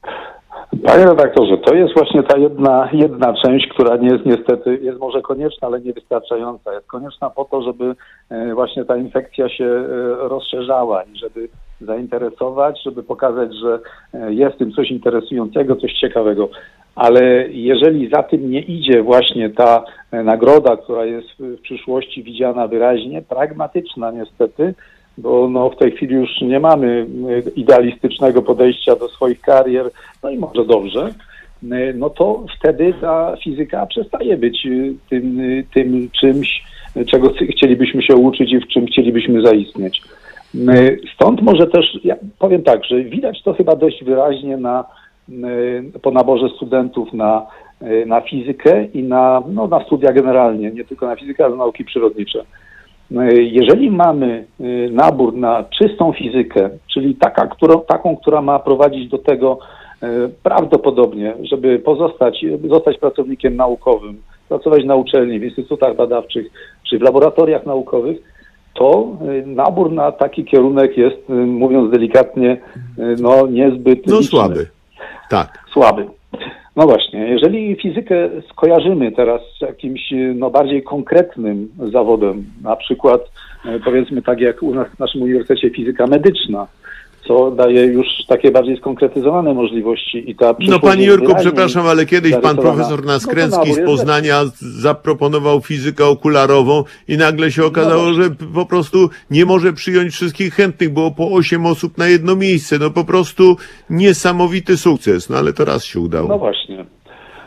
Panie redaktorze, to jest właśnie ta jedna, jedna część, która nie jest niestety, jest może konieczna, ale niewystarczająca. Jest konieczna po to, żeby e, właśnie ta infekcja się e, rozszerzała i żeby zainteresować, żeby pokazać, że e, jest w tym coś interesującego, coś ciekawego. Ale jeżeli za tym nie idzie właśnie ta e, nagroda, która jest w przyszłości widziana wyraźnie, pragmatyczna niestety, bo no w tej chwili już nie mamy e, idealistycznego podejścia do swoich karier, no i może dobrze, no to wtedy ta fizyka przestaje być tym, tym czymś, czego ch- chcielibyśmy się uczyć i w czym chcielibyśmy zaistnieć. Stąd może też, ja powiem tak, że widać to chyba dość wyraźnie na, e, po naborze studentów na, e, na fizykę i na, no, na studia generalnie, nie tylko na fizykę, ale na nauki przyrodnicze. E, Jeżeli mamy nabór na czystą fizykę, czyli taka, którą, taką, która ma prowadzić do tego prawdopodobnie, żeby pozostać, zostać pracownikiem naukowym, pracować na uczelni, w instytutach badawczych czy w laboratoriach naukowych, to y, nabór na taki kierunek jest, y, mówiąc delikatnie, y, no niezbyt No liczny, słaby. Tak. słaby. No właśnie, jeżeli fizykę skojarzymy teraz z jakimś no, bardziej konkretnym zawodem, na przykład powiedzmy tak jak u nas w naszym uniwersytecie fizyka medyczna, co daje już takie bardziej skonkretyzowane możliwości i ta No panie Jurku, przepraszam, ale kiedyś pan profesor Naskręcki z Poznania zaproponował fizykę okularową i nagle się okazało, No że p- po prostu nie może przyjąć wszystkich chętnych, było po osiem osób na jedno miejsce. No po prostu niesamowity sukces, no ale to raz się udało. No właśnie.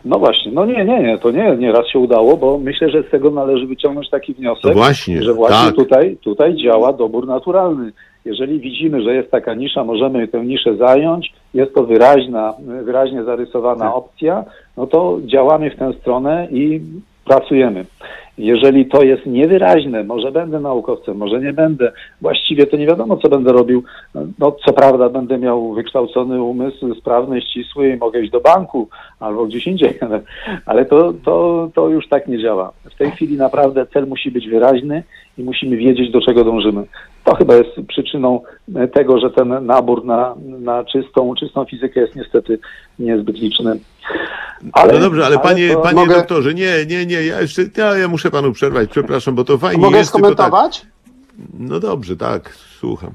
No właśnie, no nie, nie, nie, to nie, nie raz się udało, bo myślę, że z tego należy wyciągnąć taki wniosek, No właśnie, że właśnie tak. tutaj, tutaj działa dobór naturalny. Jeżeli widzimy, że jest taka nisza, możemy tę niszę zająć, jest to wyraźna, wyraźnie zarysowana Tak. opcja, no to działamy w tę stronę i pracujemy. Jeżeli to jest niewyraźne, może będę naukowcem, może nie będę, właściwie to nie wiadomo, co będę robił. No, co prawda będę miał wykształcony umysł, sprawny, ścisły i mogę iść do banku albo gdzieś indziej, ale, ale to, to, to już tak nie działa. W tej chwili naprawdę cel musi być wyraźny i musimy wiedzieć, do czego dążymy. To chyba jest przyczyną tego, że ten nabór na, na czystą, czystą fizykę jest niestety niezbyt liczny. Ale, no dobrze, ale panie, to- panie Mogę- doktorze, nie, nie, nie, ja jeszcze, ja, ja muszę panu przerwać, przepraszam, bo to fajnie Mogę jest, tylko tak. skomentować? No dobrze, tak, słucham.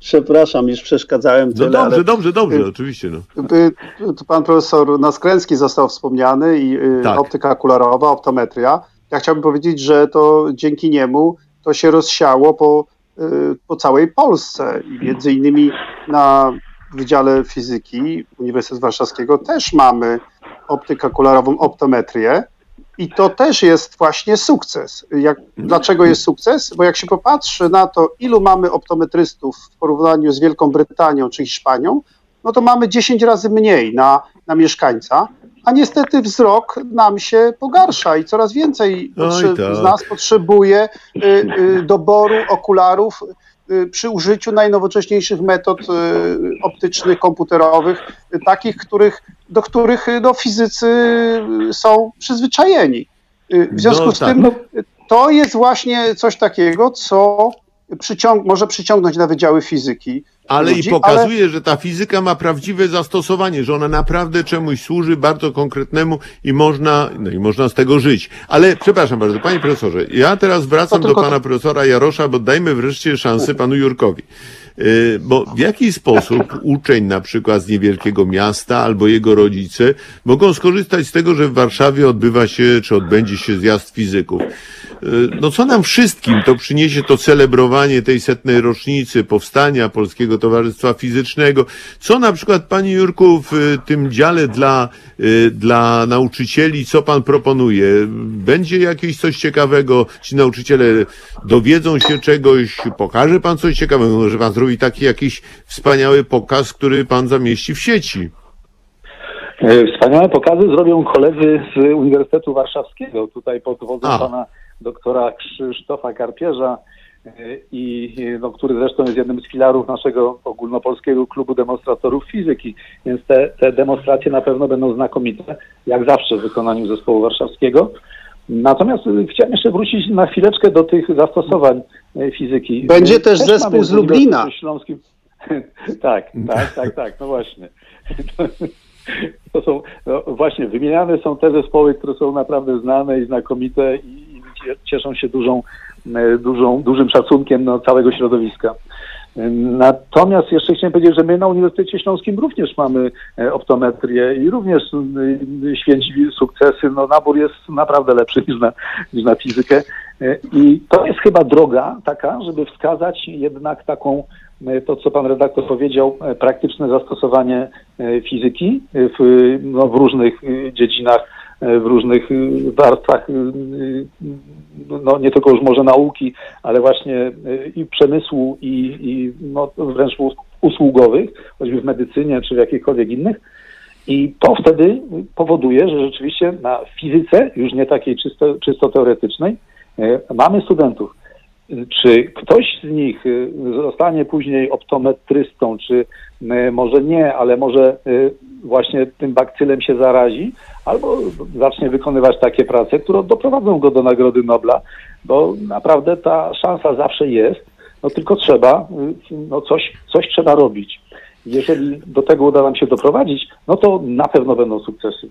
Przepraszam, już przeszkadzałem No tyle, dobrze, ale dobrze, dobrze, oczywiście, no. y, tu pan profesor Naskręcki został wspomniany i y, Tak. optyka okularowa, optometria. Ja chciałbym powiedzieć, że to dzięki niemu to się rozsiało po, y, po całej Polsce i między innymi na Wydziale Fizyki Uniwersytetu Warszawskiego też mamy optykę okularową, optometrię i to też jest właśnie sukces. Jak, dlaczego jest sukces? Bo jak się popatrzy na to, ilu mamy optometrystów w porównaniu z Wielką Brytanią czy Hiszpanią, no to mamy 10 razy mniej na, na mieszkańca, a niestety wzrok nam się pogarsza i coraz więcej Oj, tak. z nas potrzebuje y, y, doboru okularów przy użyciu najnowocześniejszych metod y, optycznych, komputerowych, y, takich, których, do których y, no, fizycy y, są przyzwyczajeni. Y, W związku No z tak. tym y, to jest właśnie coś takiego, co przyciąg- może przyciągnąć na wydziały fizyki. Ale ludzi, i pokazuje, że ta fizyka ma prawdziwe zastosowanie, że ona naprawdę czemuś służy bardzo konkretnemu i można, no i można z tego żyć. Ale przepraszam bardzo, panie profesorze, ja teraz wracam do pana to- profesora Jarosza, bo dajmy wreszcie szansę panu Jurkowi. Yy, Bo w jaki sposób uczeń na przykład z niewielkiego miasta albo jego rodzice mogą skorzystać z tego, że w Warszawie odbywa się, czy odbędzie się zjazd fizyków? Yy, No co nam wszystkim to przyniesie to celebrowanie tej setnej rocznicy powstania Polskiego Towarzystwa Fizycznego? Co na przykład, panie Jurku, w y, tym dziale dla, y, dla nauczycieli, co pan proponuje? Będzie jakieś coś ciekawego? Ci nauczyciele dowiedzą się czegoś? Pokaże pan coś ciekawego? Może pan zrobi taki jakiś wspaniały pokaz, który pan zamieści w sieci? E, Wspaniałe pokazy zrobią koledzy z Uniwersytetu Warszawskiego, tutaj pod wodzą A. pana doktora Krzysztofa Karpierza, e, i, e, no, który zresztą jest jednym z filarów naszego ogólnopolskiego klubu demonstratorów fizyki, więc te, te demonstracje na pewno będą znakomite, jak zawsze w wykonaniu zespołu warszawskiego. Natomiast e, chciałem jeszcze wrócić na chwileczkę do tych zastosowań e, fizyki. Będzie E, też zespół z Lublina. Śląskim. tak, tak, tak, tak, no właśnie. To są, no właśnie, wymieniane są te zespoły, które są naprawdę znane i znakomite i i cie- cieszą się dużą, e, dużą, dużym szacunkiem no, całego środowiska. Natomiast jeszcze chciałem powiedzieć, że my na Uniwersytecie Śląskim również mamy e, optometrię i również y, święci sukcesy. No, nabór jest naprawdę lepszy niż na, niż na fizykę. E, I to jest chyba droga taka, żeby wskazać jednak taką, e, to co pan redaktor powiedział, e, praktyczne zastosowanie e, fizyki w, no, w różnych e, dziedzinach, e, w różnych e, warstwach, e, e, no nie tylko już może nauki, ale właśnie e, i przemysłu, i, i no, wręcz us- usługowych, choćby w medycynie czy w jakichkolwiek innych. I to wtedy powoduje, że rzeczywiście na fizyce, już nie takiej czysto, czysto teoretycznej, e, mamy studentów. Czy ktoś z nich y, zostanie później optometrystą, czy y, może nie, ale może y, właśnie tym bakcylem się zarazi, albo zacznie wykonywać takie prace, które doprowadzą go do Nagrody Nobla, bo naprawdę ta szansa zawsze jest, no tylko trzeba, no coś, coś trzeba robić. Jeżeli do tego uda nam się doprowadzić, no to na pewno będą sukcesy.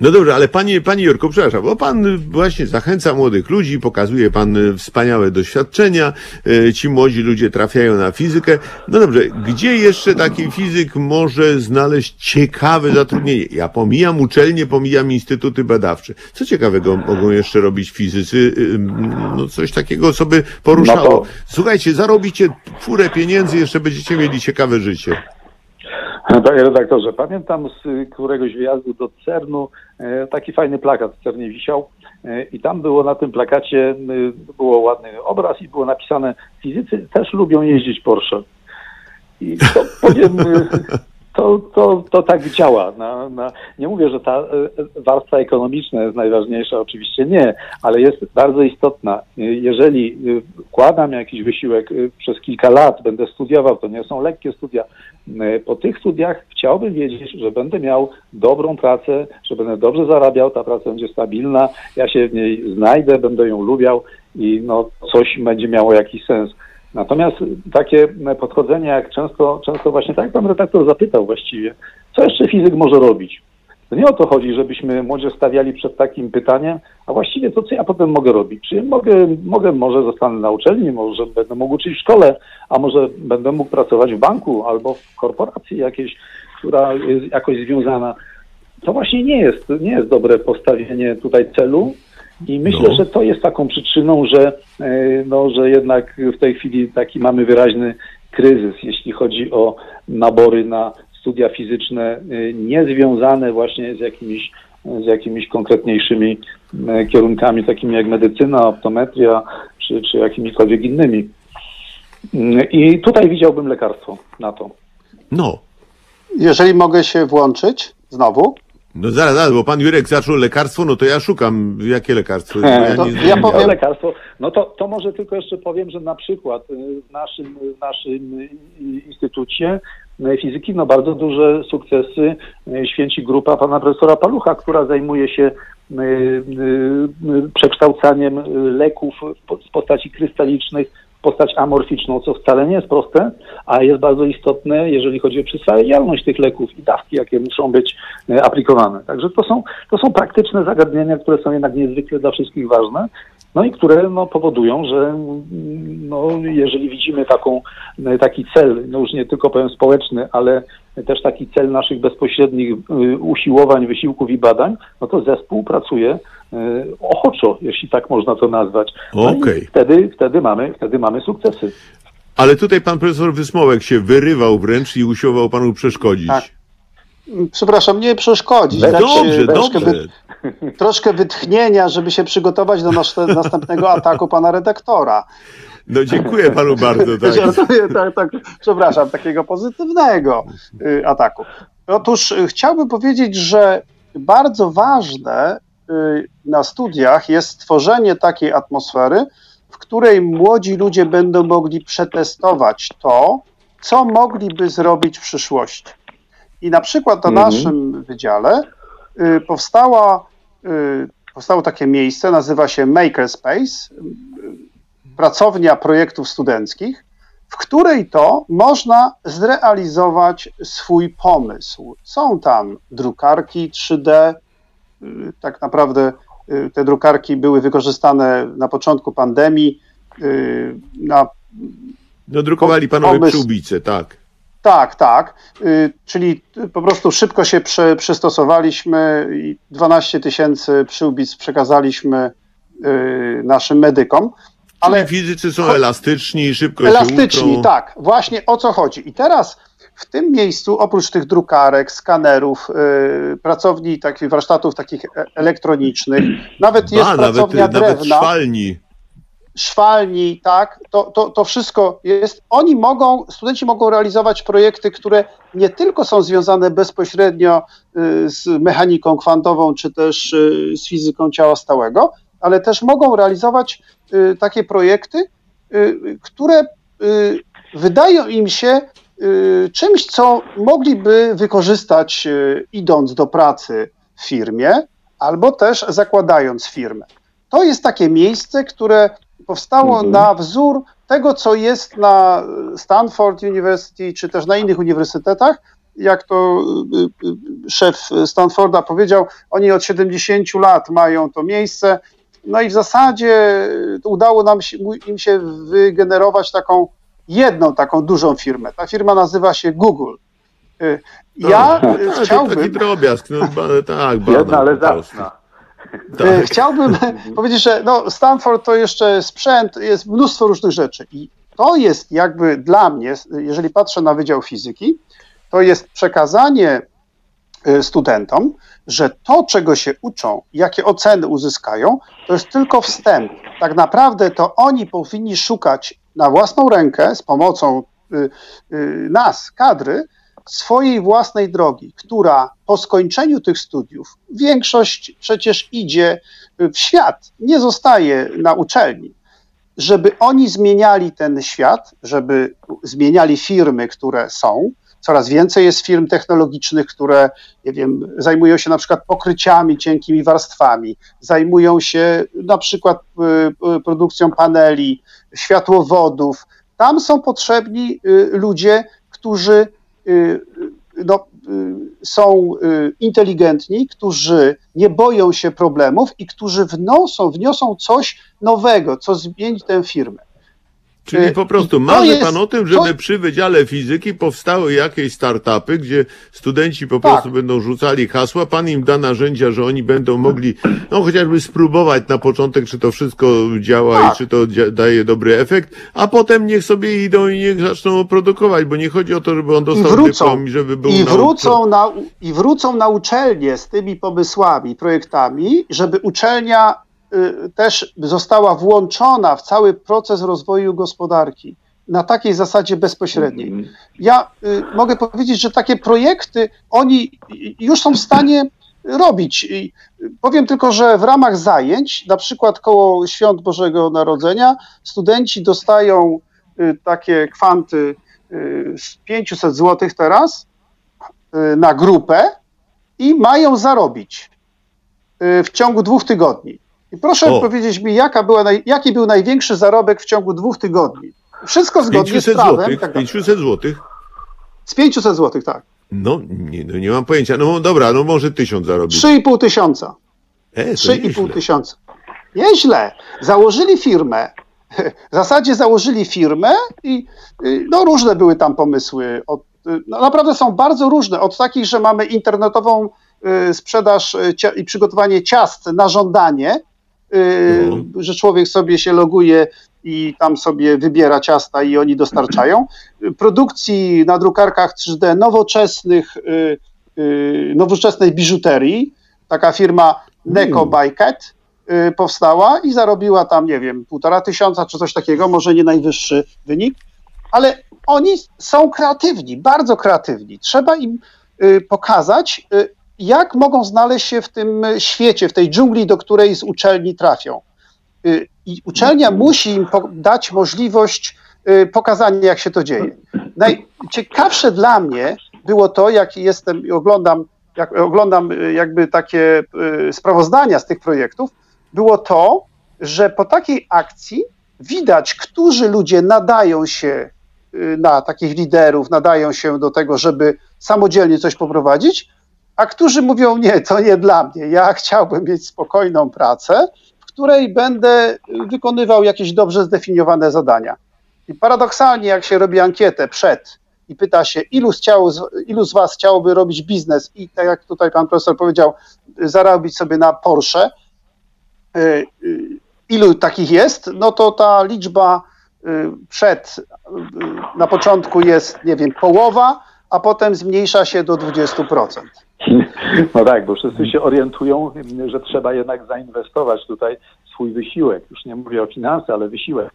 No dobrze, ale panie, panie Jorko, przepraszam, bo pan właśnie zachęca młodych ludzi, pokazuje pan e, wspaniałe doświadczenia, e, ci młodzi ludzie trafiają na fizykę. No dobrze, gdzie jeszcze taki fizyk może znaleźć ciekawe zatrudnienie? Ja pomijam uczelnie, pomijam instytuty badawcze. Co ciekawego mogą jeszcze robić fizycy? Ym, No coś takiego, co by poruszało. No Słuchajcie, zarobicie furę pieniędzy, jeszcze będziecie mieli ciekawe życie. Panie redaktorze, pamiętam z któregoś wyjazdu do CERN-u e, taki fajny plakat w CERNie wisiał e, i tam było na tym plakacie, y, było ładny obraz i było napisane fizycy też lubią jeździć Porsche. I to powiem, to, to, to tak działa. Nie mówię, że ta y, warstwa ekonomiczna jest najważniejsza, oczywiście nie, ale jest bardzo istotna. Y, Jeżeli y, wkładam jakiś wysiłek przez kilka lat, będę studiował, to nie są lekkie studia, po tych studiach chciałbym wiedzieć, że będę miał dobrą pracę, że będę dobrze zarabiał, ta praca będzie stabilna, ja się w niej znajdę, będę ją lubiał i no, coś będzie miało jakiś sens. Natomiast takie podchodzenie, jak często, często właśnie tak pan redaktor zapytał właściwie, co jeszcze fizyk może robić? To nie o to chodzi, żebyśmy młodzież stawiali przed takim pytaniem, a właściwie to co ja potem mogę robić? Czy mogę, mogę może zostanę na uczelni, może będę mógł uczyć w szkole, a może będę mógł pracować w banku albo w korporacji jakiejś, która jest jakoś związana. To właśnie nie jest, nie jest dobre postawienie tutaj celu, i myślę, No. że to jest taką przyczyną, że, e, no, że jednak w tej chwili taki mamy wyraźny kryzys, jeśli chodzi o nabory na studia fizyczne, e, niezwiązane właśnie z jakimiś, z jakimiś konkretniejszymi e, kierunkami, takimi jak medycyna, optometria, czy, czy jakimikolwiek innymi. Mm, I tutaj widziałbym lekarstwo na to. No. Jeżeli mogę się włączyć znowu, No zaraz, zaraz, bo pan Jurek zaczął lekarstwo, no to ja szukam, jakie lekarstwo. Bo ja To nie ja powiem- lekarstwo. No to, to może tylko jeszcze powiem, że na przykład y, w naszym, w naszym y, instytucie y, fizyki no bardzo duże sukcesy y, święci grupa pana profesora Palucha, która zajmuje się y, y, y, przekształcaniem y, leków z postaci krystalicznych postać amorficzną, co wcale nie jest proste, a jest bardzo istotne, jeżeli chodzi o przyswajalność tych leków i dawki, jakie muszą być e, aplikowane. Także to są, to są praktyczne zagadnienia, które są jednak niezwykle dla wszystkich ważne, no i które no, powodują, że mm, no, jeżeli widzimy taką, e, taki cel, no już nie tylko powiem społeczny, ale też taki cel naszych bezpośrednich y, usiłowań, wysiłków i badań, no to zespół pracuje y, ochoczo, jeśli tak można to nazwać. No Okej. wtedy, wtedy, mamy, wtedy mamy sukcesy. Ale tutaj pan profesor Wysmołek się wyrywał wręcz i usiłował panu przeszkodzić. Tak. przepraszam, nie przeszkodzić. dać, Dobrze, troszkę, dobrze. wy, troszkę wytchnienia, żeby się przygotować do nasz, następnego ataku pana redaktora. No dziękuję panu bardzo. Tak. Żartuję, tak, tak, przepraszam, takiego pozytywnego y, ataku. Otóż y, chciałbym powiedzieć, że bardzo ważne y, na studiach jest stworzenie takiej atmosfery, w której młodzi ludzie będą mogli przetestować to, co mogliby zrobić w przyszłości. I na przykład na Mhm. naszym wydziale powstała, powstało takie miejsce, nazywa się Makerspace, pracownia projektów studenckich, w której to można zrealizować swój pomysł. Są tam drukarki 3D, y, tak naprawdę y, te drukarki były wykorzystane na początku pandemii y, na No drukowali panowie pomysł- przyłbice, tak. Tak, tak. Czyli po prostu szybko się przy, przystosowaliśmy i 12 tysięcy przyłbic przekazaliśmy naszym medykom. Ale fizycy są elastyczni szybko się elastyczni, uczą. tak. Właśnie o co chodzi. I teraz w tym miejscu, oprócz tych drukarek, skanerów, y, pracowni, takich warsztatów takich e- elektronicznych, nawet jest Ba, nawet, pracownia nawet drewna. szwalni. szwalni, tak, to, to, to wszystko jest. Oni mogą, studenci mogą realizować projekty, które nie tylko są związane bezpośrednio y, z mechaniką kwantową, czy też y, z fizyką ciała stałego, ale też mogą realizować y, takie projekty, y, które y, wydają im się czymś, co mogliby wykorzystać idąc do pracy w firmie, albo też zakładając firmę. To jest takie miejsce, które powstało Mhm. na wzór tego, co jest na Stanford University, czy też na innych uniwersytetach. Jak to szef Stanforda powiedział, oni od 70 lat mają to miejsce. No i w zasadzie y, udało nam się, im się wygenerować taką jedną taką dużą firmę. Ta firma nazywa się Google. Y, Ja No, y, ale to taki chciałbym. drobiazg, no ba, tak, Jedna, badam ale zacna. Tak. Chciałbym powiedzieć, że no, Stanford to jeszcze sprzęt, jest mnóstwo różnych rzeczy. I to jest jakby dla mnie, jeżeli patrzę na Wydział Fizyki, to jest przekazanie studentom, że to, czego się uczą, jakie oceny uzyskają, to jest tylko wstęp. Tak naprawdę to oni powinni szukać na własną rękę, z pomocą y, y, nas, kadry, swojej własnej drogi, która po skończeniu tych studiów, większość przecież idzie w świat, nie zostaje na uczelni. Żeby oni zmieniali ten świat, żeby zmieniali firmy, które są, coraz więcej jest firm technologicznych, które, nie wiem, zajmują się na przykład pokryciami, cienkimi warstwami, zajmują się na przykład y, y, produkcją paneli, światłowodów. Tam są potrzebni y, ludzie, którzy no, są inteligentni, którzy nie boją się problemów i którzy wnoszą, wniosą coś nowego, co zmieni tę firmę. Czyli Y, po prostu to marzy jest- pan o tym, to- żeby przy Wydziale Fizyki powstały jakieś startupy, gdzie studenci po Tak. prostu będą rzucali hasła, pan im da narzędzia, że oni będą mogli, no chociażby spróbować na początek, czy to wszystko działa Tak. i czy to daje dobry efekt, a potem niech sobie idą i niech zaczną produkować, bo nie chodzi o to, żeby on I dostał wrócą, dyplom i żeby był i, wrócą na, I wrócą na uczelnię z tymi pomysłami, projektami, żeby uczelnia też została włączona w cały proces rozwoju gospodarki na takiej zasadzie bezpośredniej. Mhm. Ja y, mogę powiedzieć, że takie projekty oni y, już są w stanie robić. I y, powiem tylko, że w ramach zajęć, na przykład koło Świąt Bożego Narodzenia, studenci dostają y, takie kwanty y, z 500 zł teraz y, na grupę i mają zarobić y, w ciągu dwóch tygodni. I proszę O. powiedzieć mi, jaka była naj, jaki był największy zarobek w ciągu dwóch tygodni? Wszystko zgodnie z 500 prawem. złotych, tak dalej. 500 złotych. Z 500 zł, tak. No nie, no nie mam pojęcia. No dobra, no może tysiąc zarobić. 3,5 tysiąca. E, to 3,5 nieźle. tysiąca. Nieźle. Założyli firmę. W zasadzie założyli firmę i y, no, różne były tam pomysły. Od, y, no, naprawdę są bardzo różne. Od takich, że mamy internetową y, sprzedaż i przygotowanie ciast na żądanie. Że człowiek sobie się loguje i tam sobie wybiera ciasta i oni dostarczają. Y, Produkcji na drukarkach 3D nowoczesnych, y, y, nowoczesnej biżuterii. Taka firma Neko by Cat y, powstała i zarobiła tam, nie wiem, półtora tysiąca czy coś takiego, może nie najwyższy wynik, ale oni są kreatywni, bardzo kreatywni. Trzeba im y, pokazać, y, jak mogą znaleźć się w tym świecie, w tej dżungli, do której z uczelni trafią. Y, I uczelnia musi im dać możliwość y, pokazania, jak się to dzieje. Najciekawsze dla mnie było to, jak jestem i oglądam, jak oglądam y, jakby takie sprawozdania z tych projektów, było to, że po takiej akcji widać, którzy ludzie nadają się na takich liderów, nadają się do tego, żeby samodzielnie coś poprowadzić, a którzy mówią, nie, to nie dla mnie, ja chciałbym mieć spokojną pracę, w której będę wykonywał jakieś dobrze zdefiniowane zadania. I paradoksalnie, jak się robi ankietę przed i pyta się, ilu z, ilu z Was chciałoby robić biznes i tak jak tutaj pan profesor powiedział, zarobić sobie na Porsche, y, y, ilu takich jest, no to ta liczba y, przed, na początku jest, nie wiem, połowa, a potem zmniejsza się do 20%. No tak, bo wszyscy się orientują, że trzeba jednak zainwestować tutaj swój wysiłek. Już nie mówię o finanse, ale wysiłek.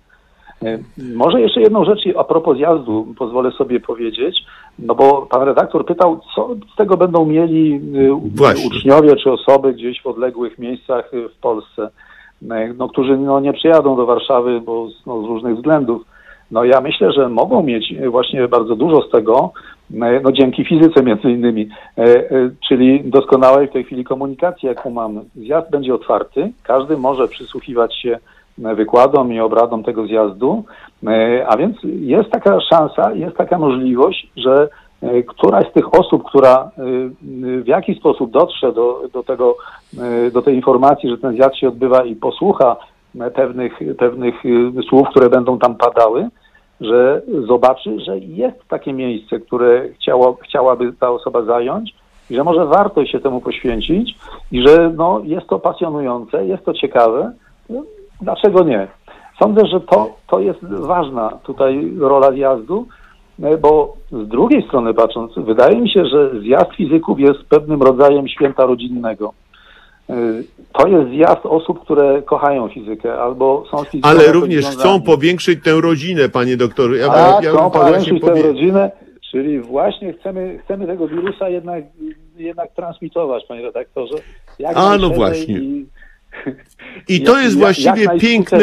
E, Może jeszcze jedną rzecz a propos zjazdu pozwolę sobie powiedzieć, no bo pan redaktor pytał, co z tego będą mieli y, Właśnie. uczniowie czy osoby gdzieś w odległych miejscach y, w Polsce, e, no, którzy no, nie przyjadą do Warszawy, bo z- no, z różnych względów. No ja myślę, że mogą mieć właśnie bardzo dużo z tego, e, no dzięki fizyce między innymi, e, e, czyli doskonałej w tej chwili komunikacji, jaką mamy. Zjazd będzie otwarty, każdy może przysłuchiwać się e, wykładom i obradom tego zjazdu, a więc jest taka szansa, jest taka możliwość, że któraś z tych osób, która w jakiś sposób dotrze do, do, tego, do tej informacji, że ten zjazd się odbywa i posłucha pewnych, pewnych słów, które będą tam padały, że zobaczy, że jest takie miejsce, które chciało, chciałaby ta osoba zająć i że może warto się temu poświęcić i że no, jest to pasjonujące, jest to ciekawe. Dlaczego nie? Sądzę, że to, to jest ważna tutaj rola zjazdu, e, bo z drugiej strony patrząc, wydaje mi się, że zjazd fizyków jest pewnym rodzajem święta rodzinnego. E, To jest zjazd osób, które kochają fizykę albo są fizyką Ale również chcą powiększyć tę rodzinę, panie doktorze. Ja, Tak, ja chcą powiększyć tę rodzinę, czyli właśnie chcemy, chcemy tego wirusa jednak, jednak transmitować, panie redaktorze. Jak A, no właśnie. I, I to jest właściwie piękne.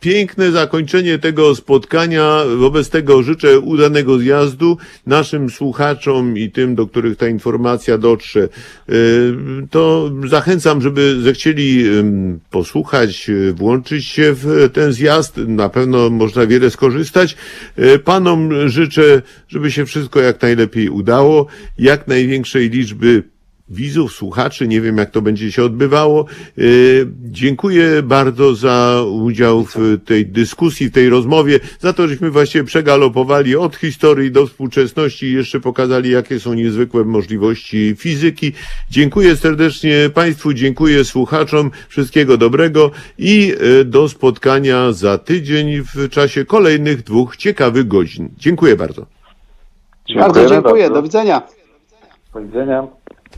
Piękne zakończenie tego spotkania. Wobec tego życzę udanego zjazdu naszym słuchaczom i tym, do których ta informacja dotrze. Yy, To zachęcam, żeby zechcieli posłuchać, yy, włączyć się w ten zjazd. Na pewno można wiele skorzystać. Yy, Panom życzę, żeby się wszystko jak najlepiej udało, jak największej liczby widzów, słuchaczy, nie wiem jak to będzie się odbywało. E, Dziękuję bardzo za udział w tej dyskusji, w tej rozmowie, za to, żeśmy właśnie przegalopowali od historii do współczesności i jeszcze pokazali, jakie są niezwykłe możliwości fizyki. Dziękuję serdecznie Państwu, dziękuję słuchaczom, wszystkiego dobrego i e, do spotkania za tydzień w czasie kolejnych dwóch ciekawych godzin. Dziękuję bardzo. Bardzo Dziękujemy dziękuję, bardzo. do widzenia. Do widzenia.